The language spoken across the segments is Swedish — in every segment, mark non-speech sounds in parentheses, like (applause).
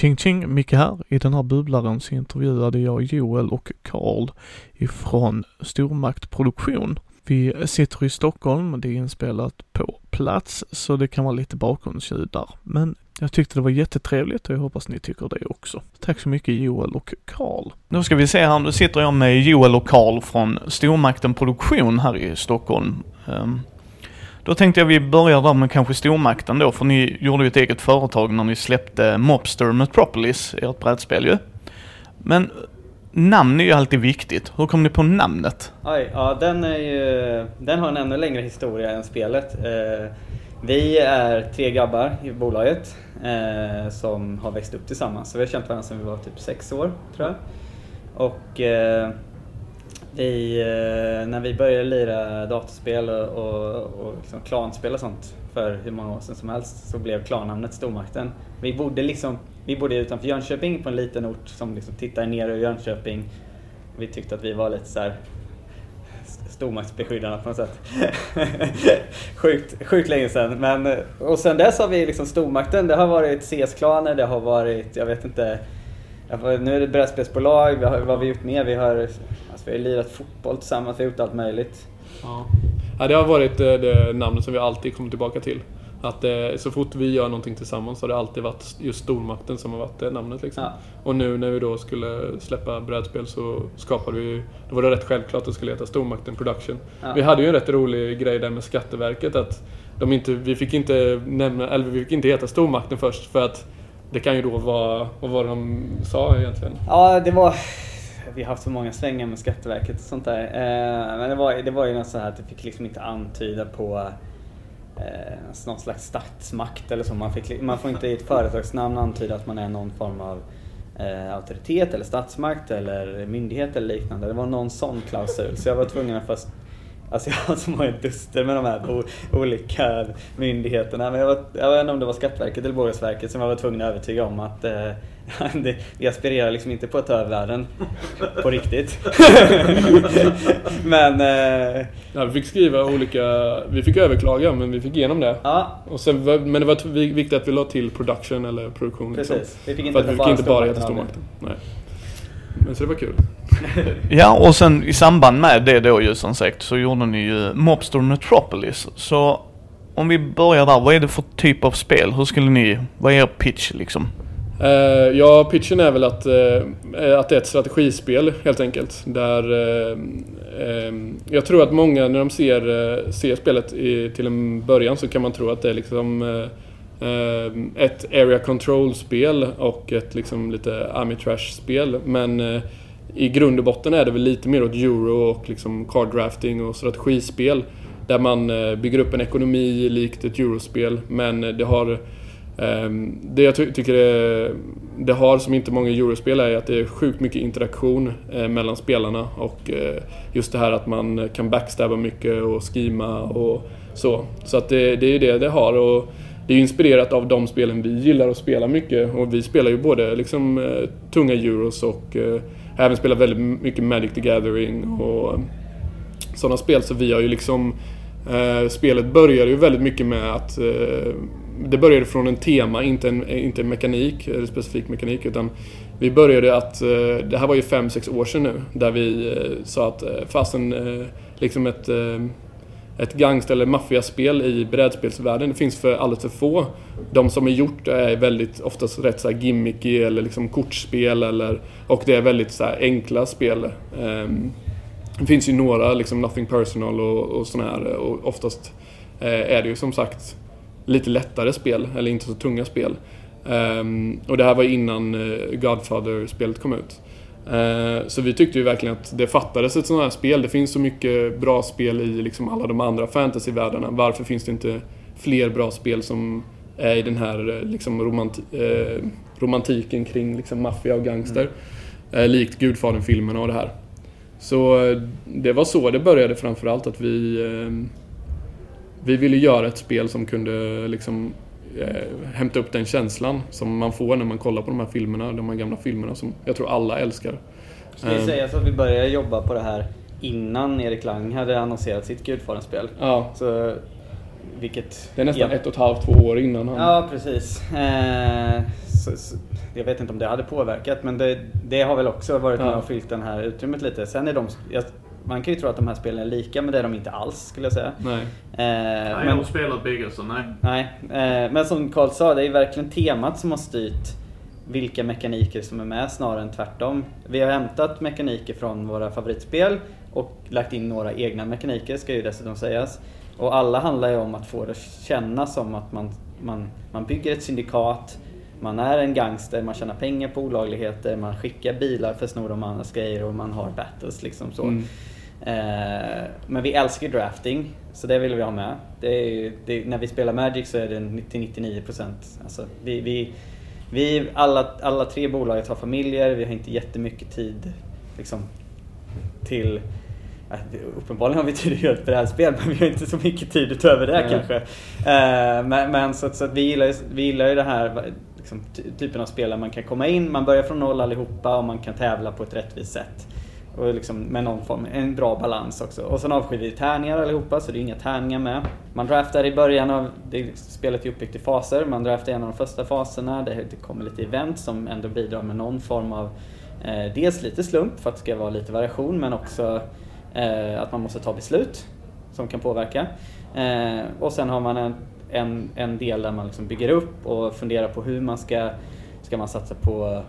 Ching ching, Micke här. I den här bubblaren så intervjuade jag Joel och Karl ifrån Stormakt Produktion. Vi sitter i Stockholm, det är inspelat på plats, så det kan vara lite bakgrundsljud där. Men jag tyckte det var jättetrevligt och jag hoppas ni tycker det också. Tack så mycket Joel och Karl. Nu ska vi se här, nu sitter jag med Joel och Karl från Stormakten Produktion här i Stockholm. Um, då tänkte jag vi börjar där med kanske stormakten då, för ni gjorde ju ett eget företag när ni släppte Mobster Metropolis, ert brädspel ju. Men namn är ju alltid viktigt. Hur kom ni på namnet? Oj, ja den är ju, den har en ännu längre historia än spelet. Eh, vi är tre grabbar i bolaget eh, som har växt upp tillsammans. Så vi har känt varandra sedan vi var typ sex år, tror jag. Och eh, vi, eh, när vi började lira datorspel och, och, och liksom klanspel och sånt för hur många år sedan som helst så blev klannamnet Stormakten. Vi bodde, liksom, vi bodde utanför Jönköping på en liten ort som liksom tittar ner över Jönköping. Vi tyckte att vi var lite så här stormaktsbeskyddarna på något sätt. (laughs) sjukt, sjukt länge sedan. Men, eh, och sen dess har vi liksom stormakten. Det har varit CS-klaner, det har varit, jag vet inte, nu är det brädspelsbolag, vad har vi gjort mer? Vi har vi har lirat fotboll tillsammans, vi har gjort allt möjligt. Ja. ja det har varit eh, det namnet som vi alltid kommer tillbaka till. Att eh, så fort vi gör någonting tillsammans så har det alltid varit just stormakten som har varit det namnet. Liksom. Ja. Och nu när vi då skulle släppa brädspel så skapade vi, då var det rätt självklart att det skulle heta Stormakten Production. Ja. Vi hade ju en rätt rolig grej där med Skatteverket att de inte, vi fick inte nämna, eller vi fick inte heta Stormakten först för att det kan ju då vara, vad var det de sa egentligen? Ja, det var vi har haft så många svängar med Skatteverket och sånt där. Eh, men det var, det var ju något så här att det fick liksom inte antyda på eh, alltså någon slags statsmakt eller så. Man, fick, man får inte i ett företagsnamn antyda att man är någon form av eh, auktoritet eller statsmakt eller myndighet eller liknande. Det var någon sån klausul. Så jag var tvungen att först Alltså jag har så många duster med de här olika myndigheterna. Men jag, var, jag vet inte om det var Skatteverket eller Bolagsverket som jag var tvungen att övertyga om att eh, (laughs) det, vi aspirerar liksom inte på att ta över världen på riktigt. (laughs) men... Eh, ja, vi fick skriva olika... Vi fick överklaga men vi fick igenom det. Ja. Och sen, men det var viktigt att vi la till production eller produktion. Liksom. Precis. Vi fick inte För att vi fick inte bara heta Stormakten. Nej. Men så det var kul. (laughs) ja, och sen i samband med det då ju som sagt så gjorde ni ju Mobster Metropolis. Så om vi börjar där, vad är det för typ av spel? Hur skulle ni, vad är er pitch liksom? Uh, ja, pitchen är väl att, uh, att det är ett strategispel helt enkelt. Där uh, jag tror att många när de ser, ser spelet i, till en början så kan man tro att det är liksom ett area control-spel och ett liksom lite Amitrash-spel. Men i grund och botten är det väl lite mer åt euro och liksom card drafting och strategispel. Där man eh, bygger upp en ekonomi likt ett eurospel men det har ehm, det jag ty tycker det, det, har som inte många eurospel är att det är sjukt mycket interaktion eh, mellan spelarna och eh, just det här att man kan backstabba mycket och skima och så. Så att det, det är det det har och det är inspirerat av de spelen vi gillar att spela mycket och vi spelar ju både liksom tunga euros och även spelat väldigt mycket Magic the Gathering och um, sådana spel. Så vi har ju liksom eh, spelet började ju väldigt mycket med att eh, det började från en tema, inte en, inte en mekanik, eller specifik mekanik, utan vi började att, eh, det här var ju 5-6 år sedan nu, där vi eh, sa att eh, fasen, eh, liksom ett, ett gangster eller maffiaspel i brädspelsvärlden, det finns för alldeles för få. De som är gjort är väldigt oftast rätt så här gimmicky eller liksom kortspel eller, och det är väldigt så enkla spel. Ehm, det finns ju några, liksom Nothing Personal och, och sådana här, och oftast eh, är det ju som sagt lite lättare spel, eller inte så tunga spel. Um, och det här var innan eh, Godfather-spelet kom ut. Uh, så vi tyckte ju verkligen att det fattades ett sånt här spel. Det finns så mycket bra spel i liksom alla de andra fantasyvärldarna. Varför finns det inte fler bra spel som är i den här eh, liksom, romanti uh, romantiken kring liksom, maffia och gangster? Mm. likt Gudfadern-filmerna och det här. Så det var så det började framförallt, att vi ehm, vi ville göra ett spel som kunde liksom eh, hämta upp den känslan som man får när man kollar på de här filmerna, de här gamla filmerna som jag tror alla älskar. Ska vi säga så att vi började jobba på det här innan Erik Lang hade annonserat sitt Gudfadern-spel? Ja. Så, vilket... Det är nästan ett och ett halvt, två år innan han... Ja, precis. Eh, så, så, jag vet inte om det hade påverkat men det, det har väl också varit med och fyllt det här utrymmet lite. Sen är de, jag, man kan ju tro att de här spelen är lika men det är de inte alls skulle jag säga. Nej. Eh, nej, men, jag har spelat bägge så nej. Nej, eh, men som Carl sa, det är verkligen temat som har styrt vilka mekaniker som är med snarare än tvärtom. Vi har hämtat mekaniker från våra favoritspel och lagt in några egna mekaniker ska ju dessutom sägas. Och alla handlar ju om att få det att kännas som att man, man, man bygger ett syndikat, man är en gangster, man tjänar pengar på olagligheter, man skickar bilar för att sno de andras grejer och man har battles liksom så. Mm. Eh, men vi älskar drafting, så det vill vi ha med. Det är, det, när vi spelar Magic så är det 90-99%. Alltså, vi, vi, vi alla, alla tre bolaget har familjer, vi har inte jättemycket tid liksom, till Uppenbarligen har vi tid att göra ett brädspel (laughs) men vi har inte så mycket tid utöver det mm. kanske. Uh, men, men, så, så att vi, gillar, vi gillar ju det här liksom, typen av spel där man kan komma in, man börjar från noll allihopa och man kan tävla på ett rättvist sätt. Och liksom med någon form, en bra balans också. Och sen avskyr vi tärningar allihopa, så det är inga tärningar med. Man draftar i början av, det, spelet är uppbyggt i faser, man draftar i en av de första faserna, det, det kommer lite event som ändå bidrar med någon form av, eh, dels lite slump för att det ska vara lite variation, men också eh, att man måste ta beslut som kan påverka. Eh, och sen har man en, en, en del där man liksom bygger upp och funderar på hur man ska, ska man satsa på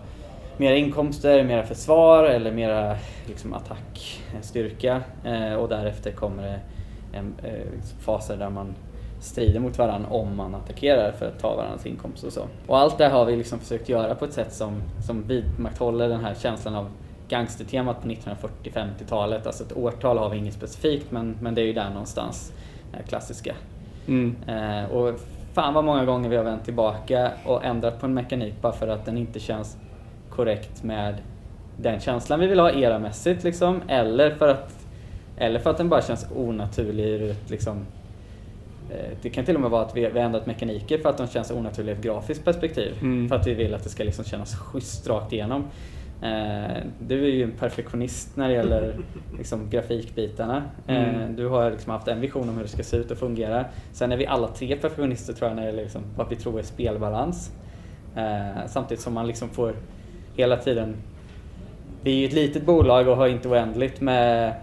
mera inkomster, mera försvar eller mera liksom, attackstyrka. Eh, eh, och därefter kommer det en, eh, liksom faser där man strider mot varandra om man attackerar för att ta varandras inkomster och så. Och allt det har vi liksom försökt göra på ett sätt som, som vidmakthåller den här känslan av gangstertemat på 1940-50-talet. Alltså ett årtal har vi inget specifikt men, men det är ju där någonstans, det klassiska. Mm. Eh, och fan vad många gånger vi har vänt tillbaka och ändrat på en mekanik bara för att den inte känns korrekt med den känslan vi vill ha eramässigt liksom, eller för att eller för att den bara känns onaturlig ur ett liksom eh, det kan till och med vara att vi har ändrat mekaniker för att de känns onaturliga ur ett grafiskt perspektiv. Mm. För att vi vill att det ska liksom kännas schysst rakt igenom. Eh, du är ju en perfektionist när det gäller (laughs) liksom, grafikbitarna. Eh, mm. Du har liksom haft en vision om hur det ska se ut och fungera. Sen är vi alla tre perfektionister tror jag när det gäller liksom, vad vi tror är spelbalans. Samtidigt som man liksom får hela tiden. Vi är ju ett litet bolag och har inte oändligt med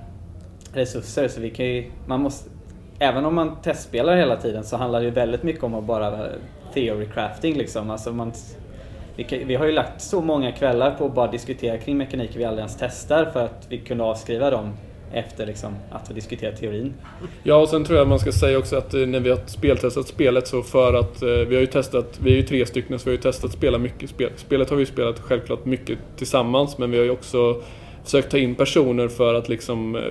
resurser så vi kan ju, man måste, även om man testspelar hela tiden så handlar det ju väldigt mycket om att bara theory crafting liksom. Alltså man, vi, vi har ju lagt så många kvällar på att bara diskutera kring mekaniker vi aldrig ens testar för att vi kunde avskriva dem efter liksom att vi diskuterat teorin. Ja, och sen tror jag man ska säga också att eh, när vi har speltestat spelet så för att eh, vi har ju testat, vi är ju tre stycken så vi har ju testat spela mycket spel. Spelet har vi spelat självklart mycket tillsammans men vi har ju också försökt ta in personer för att liksom eh,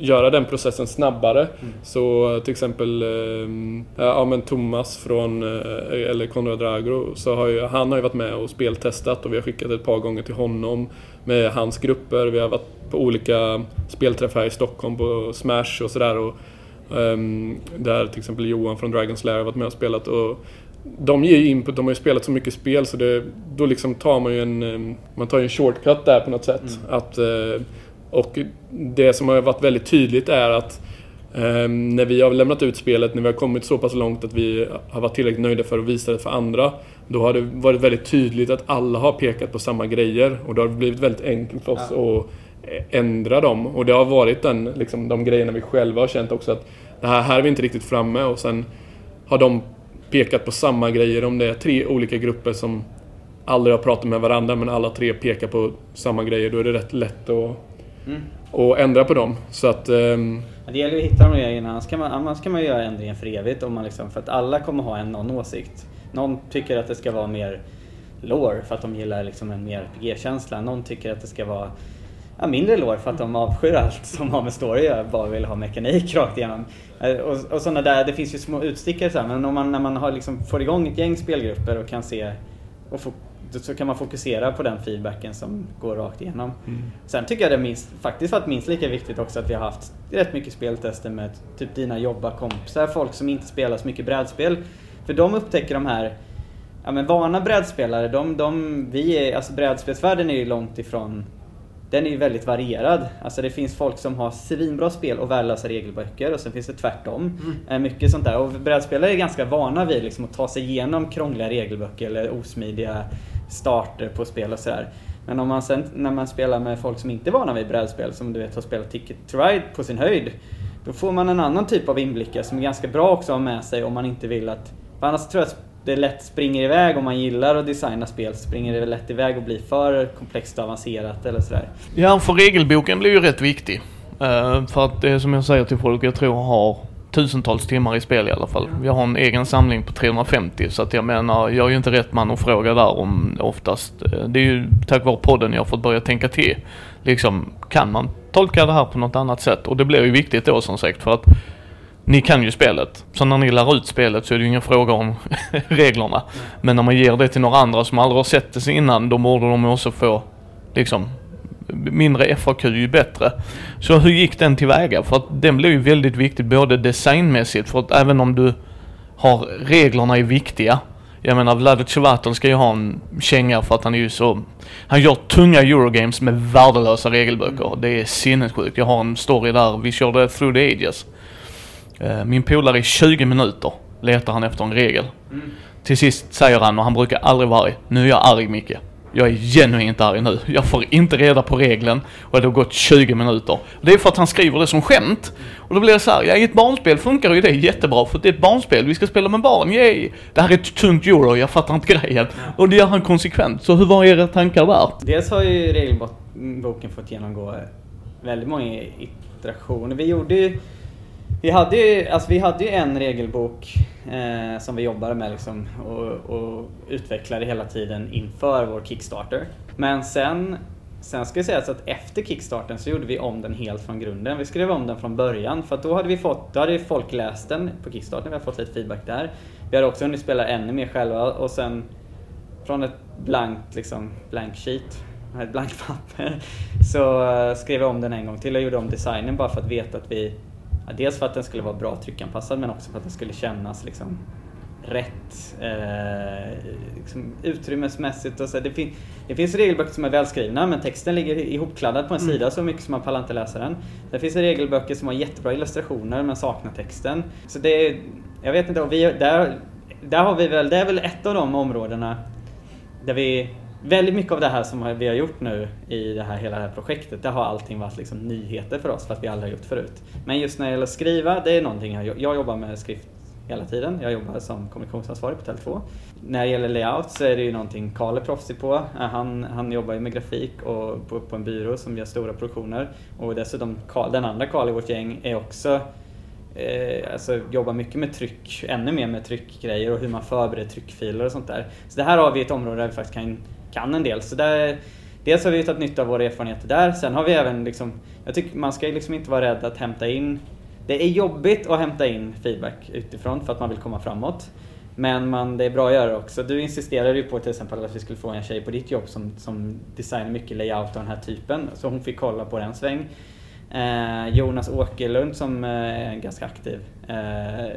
göra den processen snabbare. Mm. Så till exempel ja, men Thomas från, eller Konrad Dragro, så har ju, han har ju varit med och speltestat och vi har skickat ett par gånger till honom med hans grupper. Vi har varit på olika spelträffar här i Stockholm på Smash och sådär. Um, där till exempel Johan från Dragon's Lair har varit med och spelat. Och de ger input, de har ju spelat så mycket spel så det, då liksom tar man ju en, ehm, man tar ju en shortcut där på något sätt. Mm. Att, uh, och det som har varit väldigt tydligt är att um, när vi har lämnat ut spelet, när vi har kommit så pass långt att vi har varit tillräckligt nöjda för att visa det för andra. Då har det varit väldigt tydligt att alla har pekat på samma grejer och då har det blivit väldigt enkelt för oss ja. att ändra dem. Och det har varit den, liksom, de grejerna vi själva har känt också att det här, här är vi inte riktigt framme och sen har de pekat på samma grejer. Om det är tre olika grupper som aldrig har pratat med varandra men alla tre pekar på samma grejer, då är det rätt lätt att, mm. ändra på dem. Så att, um... det gäller att hitta de grejerna, annars kan man, annars kan man göra ändringen för evigt. Om man liksom, för att alla kommer ha en någon åsikt. Någon tycker att det ska vara mer lore för att de gillar liksom en mer RPG-känsla. Någon tycker att det ska vara ja, mindre lår för att de avskyr allt som har med story att göra, bara vill ha mekanik (laughs) rakt igenom. Eh, och, och sådana där, det finns ju små utstickare så här, men om man, när man har liksom, får igång ett gäng spelgrupper och kan se och få, så kan man fokusera på den feedbacken som går rakt igenom. Mm. Sen tycker jag det är minst, faktiskt varit minst lika viktigt också att vi har haft rätt mycket speltester med typ dina jobbarkompisar, folk som inte spelar så mycket brädspel. För de upptäcker de här ja, men vana brädspelare, de, de, vi är, alltså brädspelsvärlden är ju långt ifrån den är ju väldigt varierad. Alltså det finns folk som har svinbra spel och värdelösa regelböcker och sen finns det tvärtom. Mm. Mycket sånt där. Och brädspelare är ganska vana vid liksom att ta sig igenom krångliga regelböcker eller osmidiga starter på spel och sådär. Men om man sen, när man spelar med folk som inte är vana vid brädspel, som du vet har spelat Ticket to Ride på sin höjd, då får man en annan typ av inblickar som är ganska bra också att ha med sig om man inte vill att... För annars tror jag att det lätt springer iväg om man gillar att designa spel, springer det lätt iväg och blir för komplext och avancerat eller sådär. Ja, för regelboken blir ju rätt viktig. Uh, för att det är som jag säger till folk, jag tror har tusentals timmar i spel i alla fall. Jag har en egen samling på 350 så att jag menar, jag är ju inte rätt man att fråga där om oftast. Eh, det är ju tack vare podden jag har fått börja tänka till. Liksom, kan man tolka det här på något annat sätt? Och det blir ju viktigt då som sagt för att ni kan ju spelet. Så när ni lär ut spelet så är det ju ingen fråga om (laughs) reglerna. Men när man ger det till några andra som aldrig har sett det innan, då borde de också få liksom mindre FAQ ju bättre. Så hur gick den tillväga? För att den blev ju väldigt viktig både designmässigt för att även om du har reglerna är viktiga. Jag menar Vlado Cevaton ska ju ha en känga för att han är ju så... Han gör tunga Eurogames med värdelösa regelböcker. Det är sinnessjukt. Jag har en story där, vi körde Through the Ages. Eh, min polare i 20 minuter letar han efter en regel. Mm. Till sist säger han, och han brukar aldrig vara arg, nu är jag arg Micke. Jag är genuint arg nu. Jag får inte reda på regeln och det har gått 20 minuter. Det är för att han skriver det som skämt. Och då blir det så här, ja i ett barnspel funkar ju det jättebra för det är ett barnspel, vi ska spela med barn, yay! Det här är ett tungt euro, jag fattar inte grejen. Och det gör han konsekvent. Så hur var era tankar där? Dels har ju regelboken fått genomgå väldigt många iterationer. Vi gjorde ju vi hade ju, alltså vi hade ju en regelbok eh, som vi jobbade med liksom, och, och utvecklade hela tiden inför vår Kickstarter. Men sen, sen ska det sägas att efter Kickstarten så gjorde vi om den helt från grunden. Vi skrev om den från början för att då hade vi fått, då hade folk läst den på Kickstarter, vi hade fått lite feedback där. Vi hade också hunnit spela ännu mer själva och sen från ett blankt liksom, blank sheet ett blankt papper så eh, skrev jag om den en gång till och gjorde om designen bara för att veta att vi dels för att den skulle vara bra tryckanpassad men också för att den skulle kännas liksom rätt eh, liksom utrymmesmässigt. Och så. Det, fin det finns regelböcker som är välskrivna men texten ligger ihopkladdad på en mm. sida så mycket som man pallar inte läsa den. Det finns regelböcker som har jättebra illustrationer men saknar texten. Så det är, jag vet inte, och vi, där, där har vi väl, det är väl ett av de områdena där vi väldigt mycket av det här som vi har gjort nu i det här, hela det här projektet, det har allting varit liksom nyheter för oss för att vi aldrig har gjort förut. Men just när det gäller att skriva, det är någonting jag, jag jobbar med skrift hela tiden. Jag jobbar som kommunikationsansvarig på Tele2. När det gäller layout så är det ju någonting Karl är proffsig på. Eh, han, han jobbar ju med grafik och på, på en byrå som gör stora produktioner. Och dessutom Carl, den andra Karl i vårt gäng är också eh, alltså jobbar mycket med tryck, ännu mer med tryckgrejer och hur man förbereder tryckfiler och sånt där. Så det här har vi ett område där vi faktiskt kan kan en del. Så där, dels har vi tagit nytta av våra erfarenheter där. Sen har vi även liksom, jag tycker man ska liksom inte vara rädd att hämta in det är jobbigt att hämta in feedback utifrån för att man vill komma framåt. Men man, det är bra att göra också. Du insisterade ju på till exempel att vi skulle få en tjej på ditt jobb som, som designar mycket layout av den här typen. Så hon fick kolla på den sväng. Eh, Jonas Åkerlund som eh, är en ganska aktiv eh,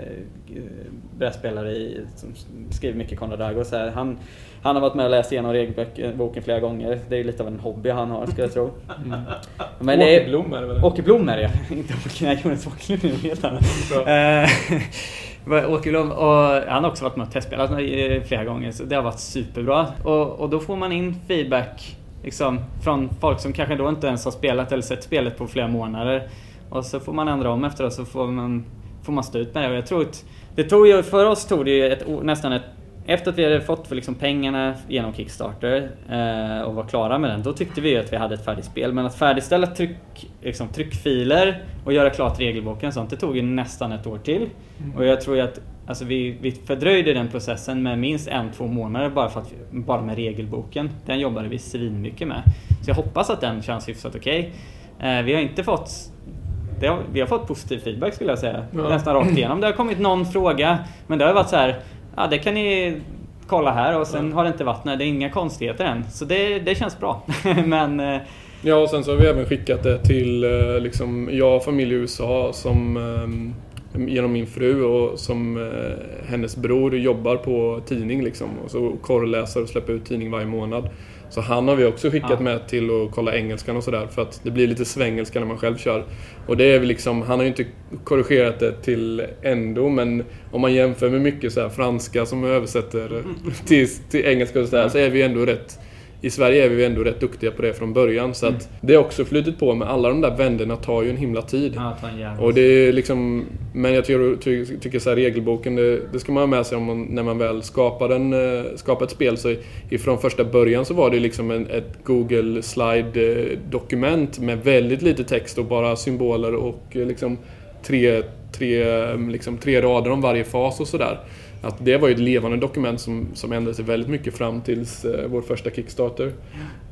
brädspelare i, som skriver mycket Konrad Dagos. Han, han har varit med och läst igenom regelboken flera gånger. Det är lite av en hobby han har skulle jag tro. Mm. Men det är, Åke Blom är det väl? Åke Blom är det (laughs) Inte Åke, nej Jonas Åkerlund är helt annat. (laughs) Åke Blom, och han har också varit med och testspelat flera gånger så det har varit superbra. Och, och då får man in feedback liksom, från folk som kanske då inte ens har spelat eller sett spelet på flera månader. Och så får man ändra om efter det så får man, får man stå ut med det. Och jag tror att det tog ju, för oss tog det ju ett, nästan ett efter att vi hade fått för liksom pengarna genom Kickstarter eh, och var klara med den, då tyckte vi att vi hade ett färdigt spel. Men att färdigställa tryck, liksom, tryckfiler och göra klart regelboken och sånt, det tog ju nästan ett år till. Mm. Och jag tror ju att alltså, vi, vi fördröjde den processen med minst en, två månader bara, för att, bara med regelboken. Den jobbade vi svinmycket med. Så jag hoppas att den känns hyfsat okej. Okay. Eh, vi har inte fått har, vi har fått positiv feedback skulle jag säga. Ja. Nästan rakt igenom. Det har kommit någon fråga, men det har varit så här ja det kan ni kolla här och sen har det inte varit, nej, det är inga konstigheter än. Så det, det känns bra. (laughs) Men... Eh, ja och sen så har vi även skickat det till, eh, liksom, jag har familj i USA som ehm, genom min fru och som eh, hennes bror jobbar på tidning liksom. Och så korrläser och släpper ut tidning varje månad. Så han har vi också skickat ja. med till att kolla engelskan och sådär för att det blir lite svengelska när man själv kör. Och det är väl liksom, han har ju inte korrigerat det till ändå men om man jämför med mycket så franska som översätter till, till engelska och sådär så är vi ändå rätt i Sverige är vi ändå rätt duktiga på det från början. Så att mm. det är också flutit på med alla de där vänderna tar ju en himla tid. Ja, och det är liksom, men jag tycker, ty, tycker så här, regelboken, det, det, ska man ha med sig om man, när man väl skapar, en, eh, skapar ett spel. Så ifrån första början så var det liksom en, ett Google slide-dokument med väldigt lite text och bara symboler och eh, liksom tre, tre, liksom tre rader om varje fas och sådär att det var ju ett levande dokument som, som ändrade sig väldigt mycket fram tills eh, vår första Kickstarter.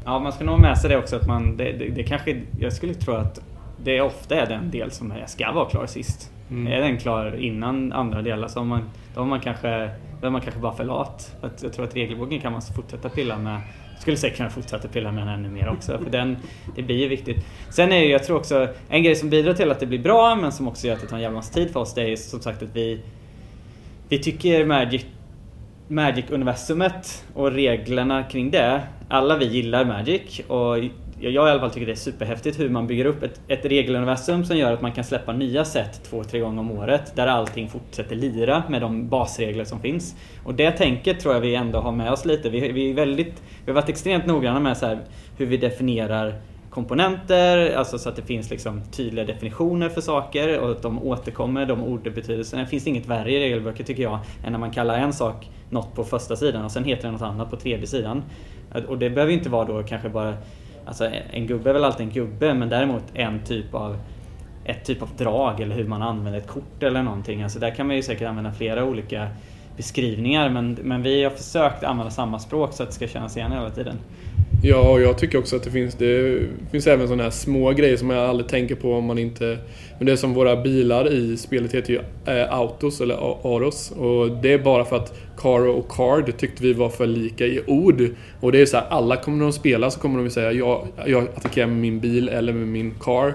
Ja, man ska nog med sig det också att man, det, det, det kanske, jag skulle tro att det ofta är den del som ska vara klar sist. Mm. Är den klar innan andra delar så har man, då har man kanske, då är man kanske bara för lat. Att jag tror att regelboken kan man fortsätta pilla med. Skulle säkert kunna fortsätta pilla med den ännu mer också. För den, det blir ju viktigt. Sen är det jag tror också, en grej som bidrar till att det blir bra men som också gör att det tar en jävla massa tid för oss det är som sagt att vi vi tycker Magic Magic-universumet och reglerna kring det. Alla vi gillar Magic och jag i alla fall tycker det är superhäftigt hur man bygger upp ett, ett regeluniversum som gör att man kan släppa nya set två, tre gånger om året där allting fortsätter lira med de basregler som finns. Och det tänket tror jag vi ändå har med oss lite. Vi, vi, är väldigt, vi har varit extremt noggranna med så här, hur vi definierar komponenter, alltså så att det finns liksom tydliga definitioner för saker och att de återkommer, de ordbetydelserna. Det finns inget värre i regelböcker tycker jag än när man kallar en sak något på första sidan och sen heter det något annat på tredje sidan. Och det behöver inte vara då kanske bara Alltså en gubbe är väl alltid en gubbe men däremot en typ av ett typ av drag eller hur man använder ett kort eller någonting. Alltså där kan man ju säkert använda flera olika beskrivningar men, men vi har försökt använda samma språk så att det ska kännas igen hela tiden. Ja, och jag tycker också att det finns, det finns även sådana här små grejer som jag aldrig tänker på om man inte... Men det är som våra bilar i spelet heter ju eh, Autos eller Aros. Och det är bara för att Caro och Card tyckte vi var för lika i ord. Och det är så här, alla kommer de spela så kommer de säga jag, jag attackerar med min bil eller med min car.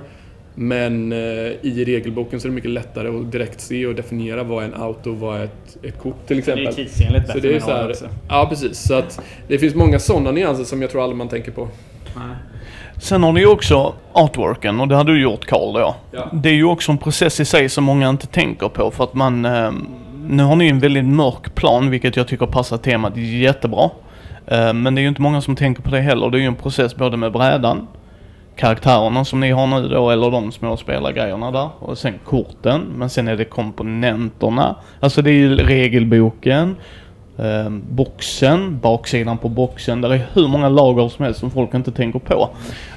Men eh, i regelboken så är det mycket lättare att direkt se och definiera vad en auto och vad ett, ett kort till exempel. Det är tidsenligt bättre så det är så här, också. Ja, precis. Så att det finns många sådana nyanser som jag tror aldrig man tänker på. Nej. Sen har ni ju också artworken och det har du gjort Karl då. Ja. Det är ju också en process i sig som många inte tänker på för att man... Eh, nu har ni en väldigt mörk plan vilket jag tycker passar temat jättebra. Eh, men det är ju inte många som tänker på det heller. Det är ju en process både med brädan karaktärerna som ni har nu då, eller de små spelargrejerna där. Och sen korten, men sen är det komponenterna. Alltså det är ju regelboken, eh, boxen, baksidan på boxen. Det är hur många lager som helst som folk inte tänker på.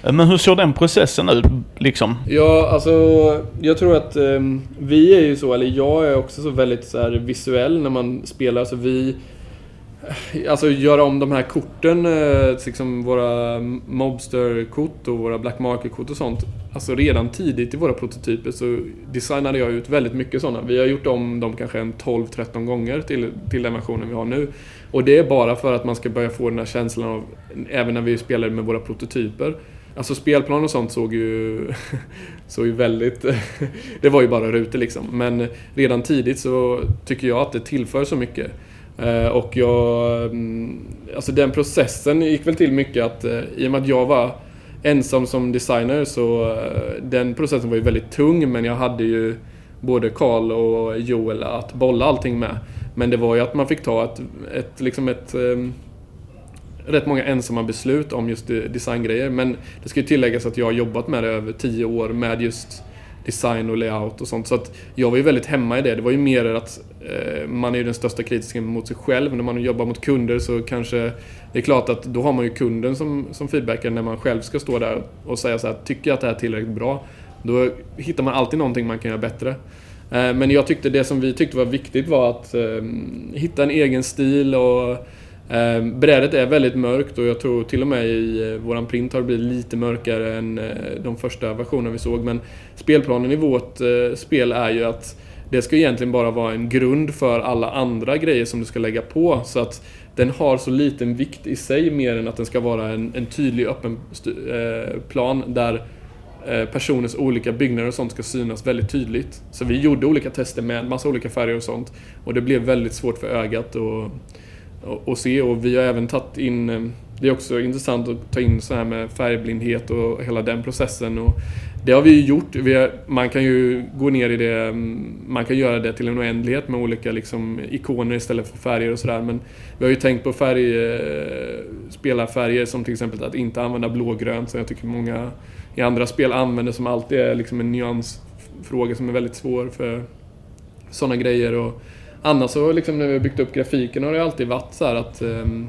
Eh, men hur såg den processen ut liksom? Ja, alltså jag tror att eh, vi är ju så, eller jag är också så väldigt så här, visuell när man spelar. Så vi Alltså göra om de här korten, eh, liksom våra Mobster-kort och våra Black Market-kort och sånt. Alltså redan tidigt i våra prototyper så designade jag ut väldigt mycket sådana. Vi har gjort om dem kanske en 12-13 gånger till, till den versionen vi har nu. Och det är bara för att man ska börja få den här känslan av, även när vi spelar med våra prototyper. Alltså spelplan och sånt såg ju, (laughs) såg ju väldigt... (laughs) det var ju bara rutor liksom. Men redan tidigt så tycker jag att det tillför så mycket. Eh, och jag... Mm, alltså den processen gick väl till mycket att eh, i och med att jag var ensam som designer så eh, den processen var ju väldigt tung men jag hade ju både Karl och Joel att bolla allting med. Men det var ju att man fick ta ett, ett liksom ett ehm, rätt många ensamma beslut om just designgrejer. Men det ska ju tilläggas att jag har jobbat med det över tio år med just design och layout och sånt. Så att jag var ju väldigt hemma i det. Det var ju mer att eh, man är ju den största kritiken mot sig själv. När man jobbar mot kunder så kanske det är klart att då har man ju kunden som, som feedbackar när man själv ska stå där och säga så här, tycker jag att det här är tillräckligt bra? Då hittar man alltid någonting man kan göra bättre. Eh, men jag tyckte det som vi tyckte var viktigt var att eh, hitta en egen stil och Ehm, brädet är väldigt mörkt och jag tror till och med i eh, våran print har det blivit lite mörkare än eh, de första versionerna vi såg. Men spelplanen i vårt eh, spel är ju att det ska egentligen bara vara en grund för alla andra grejer som du ska lägga på. Så att den har så liten vikt i sig mer än att den ska vara en, en tydlig öppen eh, plan där eh, personers olika byggnader och sånt ska synas väldigt tydligt. Så vi gjorde olika tester med massa olika färger och sånt. Och det blev väldigt svårt för ögat Och och se och vi har även tagit in eh, det är också intressant att ta in så här med färgblindhet och hela den processen. Och det har vi ju gjort. Vi har, man kan ju gå ner i det, mm, man kan göra det till en oändlighet med olika liksom, ikoner istället för färger och sådär. Men vi har ju tänkt på färg, eh, spelarfärger som till exempel att inte använda blågrönt som jag tycker många i andra spel använder som alltid är liksom en nyansfråga som är väldigt svår för sådana grejer. Och annars så liksom när vi har byggt upp grafiken har det alltid varit så att ehm,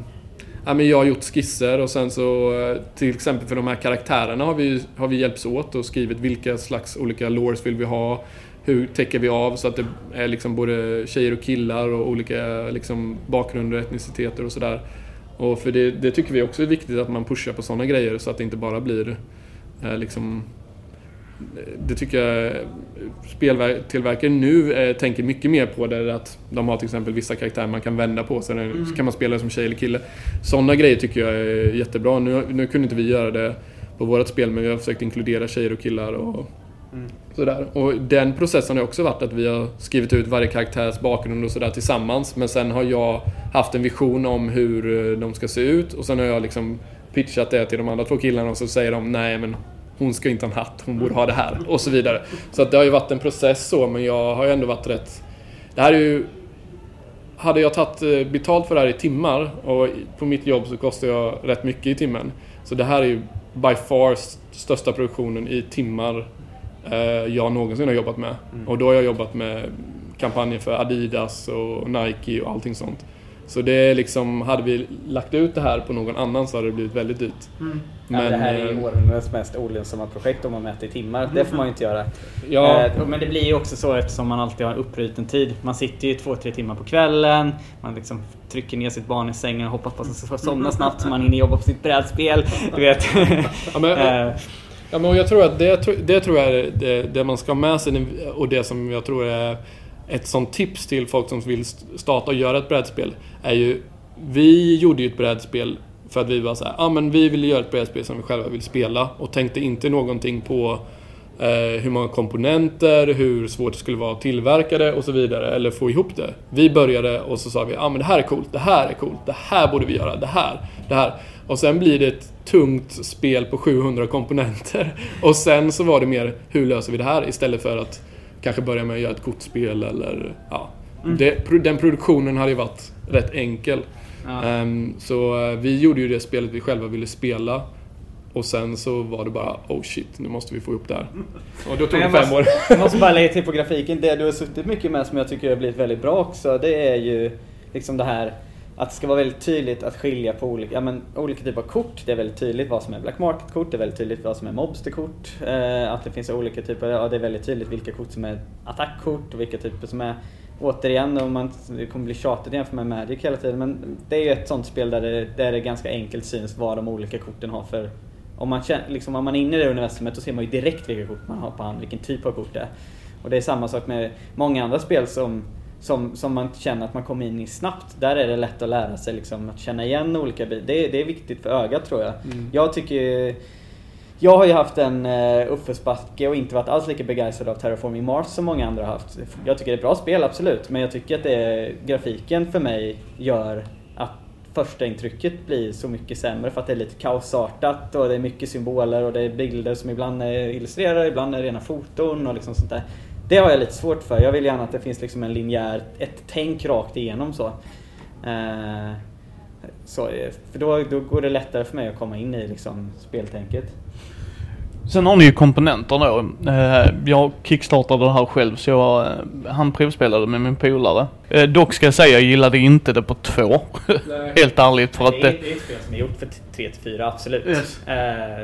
ja, men jag har gjort skisser och sen så eh, till exempel för de här karaktärerna har vi, har vi hjälpts åt och skrivit vilka slags olika lores vill vi ha. Hur täcker vi av så att det är liksom både tjejer och killar och olika liksom bakgrunder och etniciteter och sådär. Och för det, det, tycker vi också är viktigt att man pushar på sådana grejer så att det inte bara blir eh, liksom det tycker jag speltillverkare nu eh, tänker mycket mer på det att de har till exempel vissa karaktärer man kan vända på så, mm. så kan man spela som tjej eller kille. Sådana grejer tycker jag är jättebra. Nu, nu kunde inte vi göra det på vårt spel men vi har försökt inkludera tjejer och killar och mm. sådär. Och den processen har också varit att vi har skrivit ut varje karaktärs bakgrund och sådär tillsammans men sen har jag haft en vision om hur eh, de ska se ut och sen har jag liksom pitchat det till de andra två killarna och så säger de nej men hon ska inte ha en hatt, hon borde ha det här och så vidare. Så att det har ju varit en process så, men jag har ju ändå varit rätt... Det här är ju... Hade jag tagit eh, betalt för det här i timmar och på mitt jobb så kostar jag rätt mycket i timmen. Så det här är ju by far största produktionen i timmar eh, jag någonsin har jobbat med. Mm. Och då har jag jobbat med kampanjer för Adidas och Nike och allting sånt. Så det är liksom, hade vi lagt ut det här på någon annan så hade det blivit väldigt dyrt. Mm. Men, ja, det här är ju eh, århundradets mest olönsamma projekt om man mäter i timmar. Det får man ju inte göra. Ja. Eh, men det blir ju också så eftersom man alltid har uppbruten tid. Man sitter ju två, tre timmar på kvällen. Man liksom trycker ner sitt barn i sängen och hoppas på att han ska somna snabbt så man hinner jobba på sitt brädspel. Du vet. Ja, men, eh. ja, men jag tror att det, det tror jag är det, det man ska ha med sig och det som jag tror är ett sånt tips till folk som vill starta och göra ett brädspel är ju... Vi gjorde ju ett brädspel för att vi var så ja ah, men vi vill göra ett brädspel som vi själva vill spela och tänkte inte någonting på eh, hur många komponenter, hur svårt det skulle vara att tillverka det och så vidare, eller få ihop det. Vi började och så sa vi, ja ah, men det här är coolt, det här är coolt, det här borde vi göra, det här, det här. Och sen blir det ett tungt spel på 700 komponenter. (laughs) Och sen så var det mer, hur löser vi det här? Istället för att kanske börja med att göra ett kortspel eller ja. Mm. Det, den produktionen hade ju varit rätt enkel. Ja. Um, så uh, vi gjorde ju det spelet vi själva ville spela. Och sen så var det bara oh shit, nu måste vi få upp det här. Och då tog det fem år. Jag måste bara lägga till på grafiken. Det du har suttit mycket med som jag tycker har blivit väldigt bra också, det är ju liksom det här att det ska vara väldigt tydligt att skilja på olika, ja, men, olika typer av kort. Det är väldigt tydligt vad som är Black Market-kort, det är väldigt tydligt vad som är Mobster-kort. Eh, att det finns olika typer, ja det är väldigt tydligt vilka kort som är attackkort och vilka typer som är Återigen, om man, det kommer bli tjatigt jämfört med Magic hela tiden, men det är ju ett sånt spel där det, där det ganska enkelt syns vad de olika korten har för... Om man, liksom, om man är inne i det universumet då ser man ju direkt vilka kort man har på hand, vilken typ av kort det är. Och det är samma sak med många andra spel som som, som man känner att man kommer in i snabbt. Där är det lätt att lära sig liksom, att känna igen olika bitar. Det, det är viktigt för ögat tror jag. Mm. Jag tycker jag har ju haft en uh, uppförsbacke och inte varit alls lika begeistrad av Terraforming Mars som många andra har haft. Jag tycker det är ett bra spel, absolut. Men jag tycker att det grafiken för mig gör att första intrycket blir så mycket sämre för att det är lite kaosartat och det är mycket symboler och det är bilder som ibland är illustrerade, ibland är rena foton och liksom sånt där. Det har jag lite svårt för. Jag vill gärna att det finns liksom en linjär, ett tänk rakt igenom så. Eh, så för då, då går det lättare för mig att komma in i liksom speltänket. Sen har ni ju komponenter då. Eh, jag kickstartade det här själv så jag eh, han provspelade med min polare. Eh, dock ska jag säga, jag gillade inte det på två. (laughs) Helt ärligt. För att det, det är ett spel som är gjort för 3 4, absolut. Yes.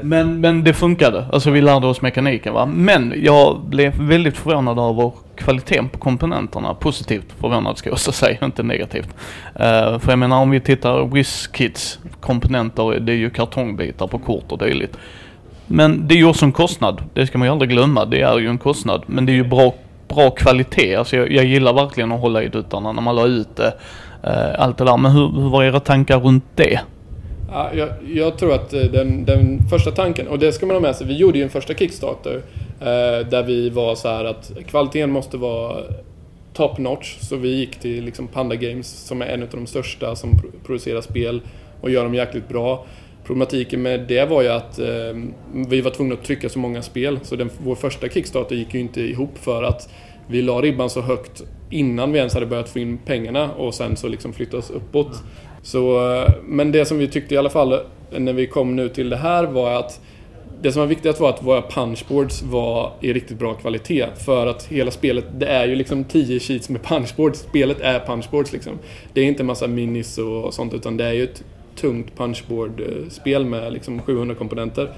Men, men det funkade. Alltså vi lärde oss mekaniken va. Men jag blev väldigt förvånad över kvaliteten på komponenterna. Positivt förvånad ska jag också säga, inte negativt. För jag menar om vi tittar WizKids komponenter, det är ju kartongbitar på kort och dylikt. Men det är ju också en kostnad. Det ska man ju aldrig glömma. Det är ju en kostnad. Men det är ju bra, bra kvalitet. Alltså jag, jag gillar verkligen att hålla i duttarna när man la ut det. Eh, allt det där. Men hur, hur var era tankar runt det? Ja, jag, jag, tror att eh, den, den, första tanken, och det ska man ha med sig, vi gjorde ju en första Kickstarter eh, där vi var så här att kvaliteten måste vara top notch. Så vi gick till liksom Panda Games som är en av de största som producerar spel och gör dem jäkligt bra. Problematiken med det var ju att eh, vi var tvungna att trycka så många spel så den, vår första Kickstarter gick ju inte ihop för att vi la ribban så högt innan vi ens hade börjat få in pengarna och sen så liksom flyttas uppåt. Så, eh, men det som vi tyckte i alla fall när vi kom nu till det här var att det som var viktigt var att våra punchboards var i riktigt bra kvalitet. För att hela spelet, det är ju liksom 10 sheets med (laughs) punchboards. Spelet är punchboards liksom. Det är inte massa minis och sånt utan det är ju ett tungt punchboard-spel med liksom 700 komponenter.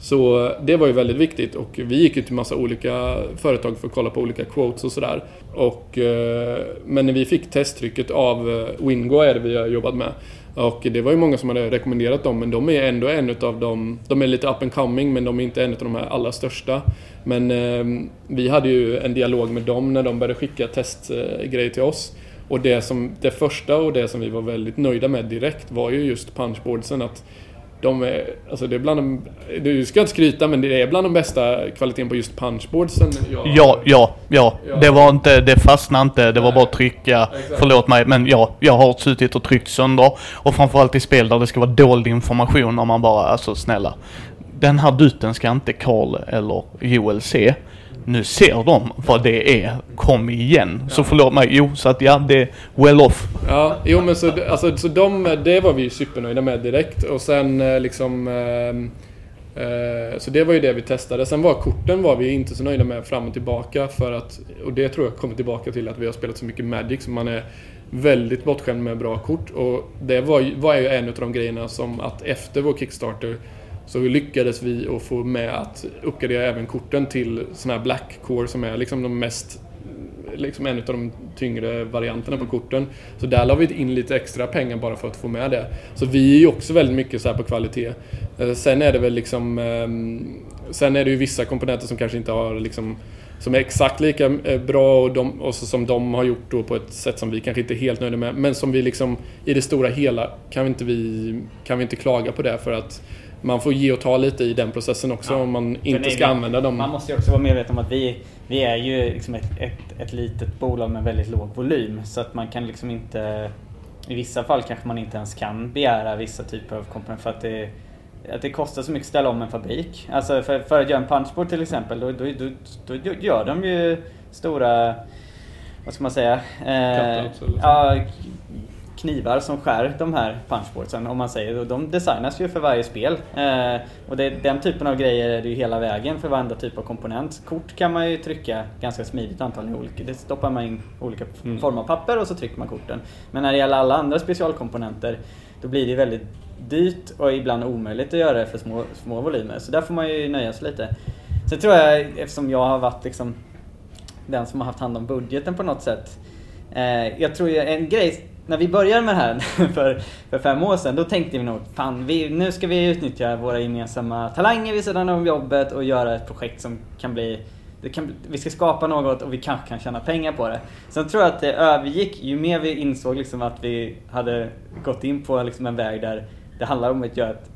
Så det var ju väldigt viktigt och vi gick ju till massa olika företag för att kolla på olika quotes och sådär. Och, eh, men när vi fick testtrycket av eh, Wingo är det vi har jobbat med. Och det var ju många som hade rekommenderat dem men de är ändå en utav de, De är lite up and coming men de är inte en av de här allra största. Men eh, vi hade ju en dialog med dem när de började skicka testgrejer till oss. Och det, som, det första och det som vi var väldigt nöjda med direkt var ju just punchboardsen. Att de är, alltså det är bland de, du ska inte skryta men det är bland de bästa kvaliteten på just punchboardsen. Ja, ja, ja, ja. Det var inte, det fastnade inte, det var bara att trycka. Exakt. Förlåt mig, men ja, jag har suttit och tryckt sönder. Och framförallt i spel där det ska vara dold information om man bara, alltså snälla. Den här duten ska inte Karl eller Joel se nu ser de vad det är. Kom igen. Så förlåt mig. Jo, så att ja, det är well off. Ja, jo men så, alltså, så de, det var vi supernöjda med direkt. Och sen eh, liksom... Eh, eh, så det var ju det vi testade. Sen var korten var vi inte så nöjda med fram och tillbaka för att... Och det tror jag kommer tillbaka till att vi har spelat så mycket Magic så man är väldigt bortskämd med bra kort. Och det var, var ju en av de grejerna som att efter vår Kickstarter så lyckades vi att få med att uppgradera även korten till sådana här Black Core som är liksom de mest liksom en av de tyngre varianterna på korten. Så där la vi in lite extra pengar bara för att få med det. Så vi är ju också väldigt mycket så på kvalitet. Eh, sen är det väl liksom... Ehm, sen är det ju vissa komponenter som kanske inte har liksom som är exakt lika eh, bra och, de, och som de har gjort då på ett sätt som vi kanske inte är helt nöjda med. Men som vi liksom i det stora hela kan vi inte, vi, kan vi inte klaga på det för att man får ge och ta lite i den processen också ja. om man inte ska använda dem. Man måste ju också vara medveten om att vi, vi är ju liksom ett, ett, ett litet bolag med väldigt låg volym. Så att man kan liksom inte... I vissa fall kanske man inte ens kan begära vissa typer av komponenter för att det, att det kostar så mycket att ställa om en fabrik. Alltså för, för att göra en punchboard till exempel, då, då, då, då gör de ju stora vad ska man säga? Eh, ja, knivar som skär de här punchboardsen om man säger. de designas ju för varje spel. Eh, och det, den typen av grejer är det ju hela vägen för varenda typ av komponent. Kort kan man ju trycka ganska smidigt antagligen olika. Det stoppar man in olika mm. former av papper och så trycker man korten. Men när det gäller alla andra specialkomponenter då blir det väldigt dyrt och ibland omöjligt att göra det för små, små volymer. Så där får man ju nöja sig lite. Sen tror jag, eftersom jag har varit liksom den som har haft hand om budgeten på något sätt. Eh, jag tror ju en grej när vi började med det här (laughs) för, för fem år sedan, då tänkte vi nog fan, vi, nu ska vi utnyttja våra gemensamma talanger vid sidan om jobbet och göra ett projekt som kan bli kan, vi ska skapa något och vi kanske kan tjäna pengar på det. Sen tror jag att det övergick, ju mer vi insåg liksom att vi hade gått in på liksom en väg där det handlar om att göra ett,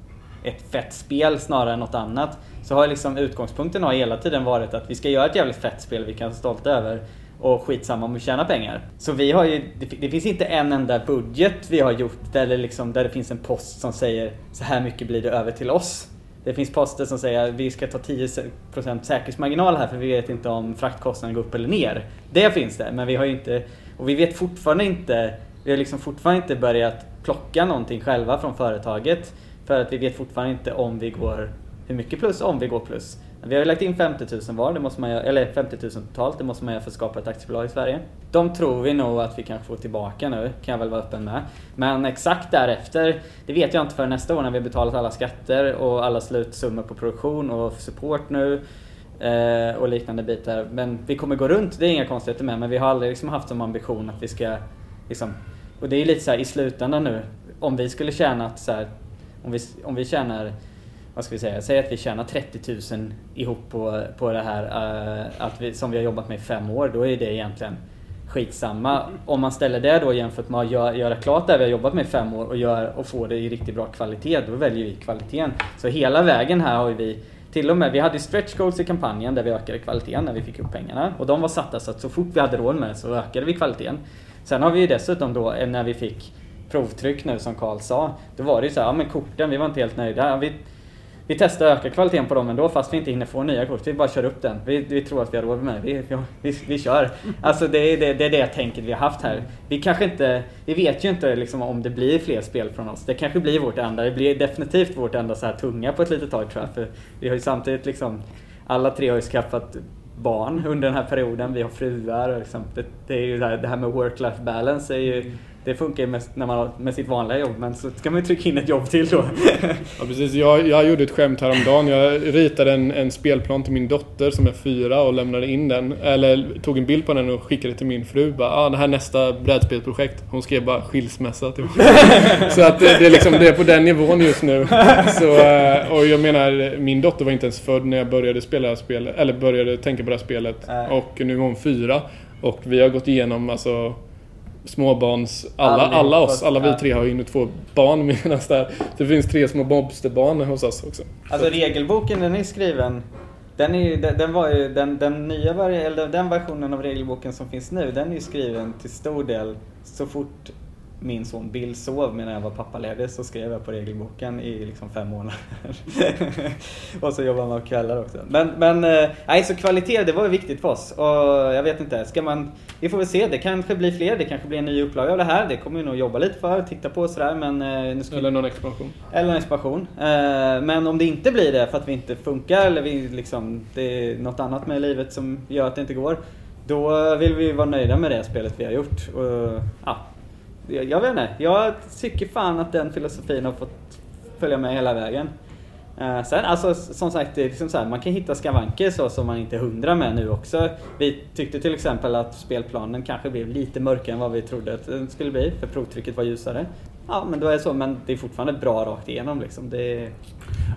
ett fett spel snarare än något annat. Så har liksom utgångspunkten har hela tiden varit att vi ska göra ett jävligt fett spel vi kan vara stolta över och skitsamma om vi tjänar pengar. Så vi har ju, det, det, finns inte en enda budget vi har gjort där det, liksom, där det finns en post som säger så här mycket blir det över till oss. Det finns poster som säger att vi ska ta 10% säkerhetsmarginal här för vi vet inte om fraktkostnaden går upp eller ner. Det finns det, men vi har ju inte, och vi vet fortfarande inte, vi har liksom fortfarande inte börjat plocka någonting själva från företaget. För att vi vet fortfarande inte om vi går, hur mycket plus, om vi går plus. Vi har ju lagt in 50 000 var, det måste man göra, eller 50 000 totalt, det måste man göra för att skapa ett aktiebolag i Sverige. De tror vi nog att vi kan få tillbaka nu, kan jag väl vara öppen med. Men exakt därefter, det vet jag inte för nästa år när vi har betalat alla skatter och alla slutsummor på produktion och support nu eh, och liknande bitar. Men vi kommer gå runt, det är inga konstigheter med, men vi har aldrig liksom haft som ambition att vi ska liksom, och det är lite så här, i slutändan nu, om vi skulle tjäna så här, om vi, om vi tjänar vad ska vi säga, säg att vi tjänar 30 000 ihop på, på det här uh, att vi, som vi har jobbat med i fem år, då är det egentligen skitsamma. Om man ställer det då jämfört med att göra, göra klart det vi har jobbat med i fem år och, gör, och få det i riktigt bra kvalitet, då väljer vi kvaliteten. Så hela vägen här har vi till och med, vi hade stretch goals i kampanjen där vi ökade kvaliteten när vi fick upp pengarna. Och de var satta så att så fort vi hade råd med det så ökade vi kvaliteten. Sen har vi ju dessutom då, eh, när vi fick provtryck nu som Karl sa, då var det ju så här, ja men korten, vi var inte helt nöjda. Vi, vi testar att öka kvaliteten på dem ändå fast vi inte hinner få nya kort. Vi bara kör upp den. Vi, vi tror att vi har råd med det. Vi, vi, vi kör. Alltså det är det, det är det tänket vi har haft här. Vi kanske inte, vi vet ju inte liksom om det blir fler spel från oss. Det kanske blir vårt enda, det blir definitivt vårt enda så här tunga på ett litet tag tror jag. För vi har ju samtidigt liksom, alla tre har ju skaffat barn under den här perioden. Vi har fruar och liksom, det, det, är ju det här, det här med work-life balance är ju det funkar ju mest när man har med sitt vanliga jobb, men så ska man ju trycka in ett jobb till då. (laughs) ja, precis. Jag, jag gjorde ett skämt häromdagen. Jag ritade en, en spelplan till min dotter som är fyra och lämnade in den. Eller tog en bild på den och skickade till min fru. Bara, ah, det här är nästa brädspelsprojekt. Hon skrev bara skilsmässa. Typ. (laughs) så att det, det, är liksom, det är på den nivån just nu. Så, eh, och jag menar, min dotter var inte ens född när jag började spela spel, eller började tänka på det här spelet. Och nu är hon fyra. Och vi har gått igenom alltså småbarns... Alla, alla oss, alla vi tre har ju två barn (laughs) medan där, det finns tre små Bobsterbarn hos oss också. Alltså regelboken den är skriven den, är, den, den var ju, den, den nya eller den versionen av regelboken som finns nu, den är ju skriven till stor del så fort min son Bill sov medan jag var pappaledig så skrev jag på regelboken i liksom fem månader. (laughs) och så jobbar man kvällar också. Men, men eh, nej, så kvalitet det var viktigt för oss. Och jag vet inte, ska man... Vi får väl se, det kanske blir fler, det kanske blir en ny upplaga av det här. Det kommer vi nog jobba lite för, titta på och sådär men... Eh, ska... Eller någon expansion. Eller någon expansion. Eh, men om det inte blir det för att vi inte funkar eller vi liksom, det är något annat med livet som gör att det inte går. Då vill vi vara nöjda med det spelet vi har gjort. Och, ja, jag vet inte. Jag tycker fan att den filosofin har fått följa med hela vägen. Uh, sen alltså som sagt, det är liksom så här, man kan hitta skavanker så som man inte är hundra med nu också. Vi tyckte till exempel att spelplanen kanske blev lite mörkare än vad vi trodde att den skulle bli, för provtrycket var ljusare. Ja, men då är det så, men det är fortfarande bra rakt igenom liksom. Det...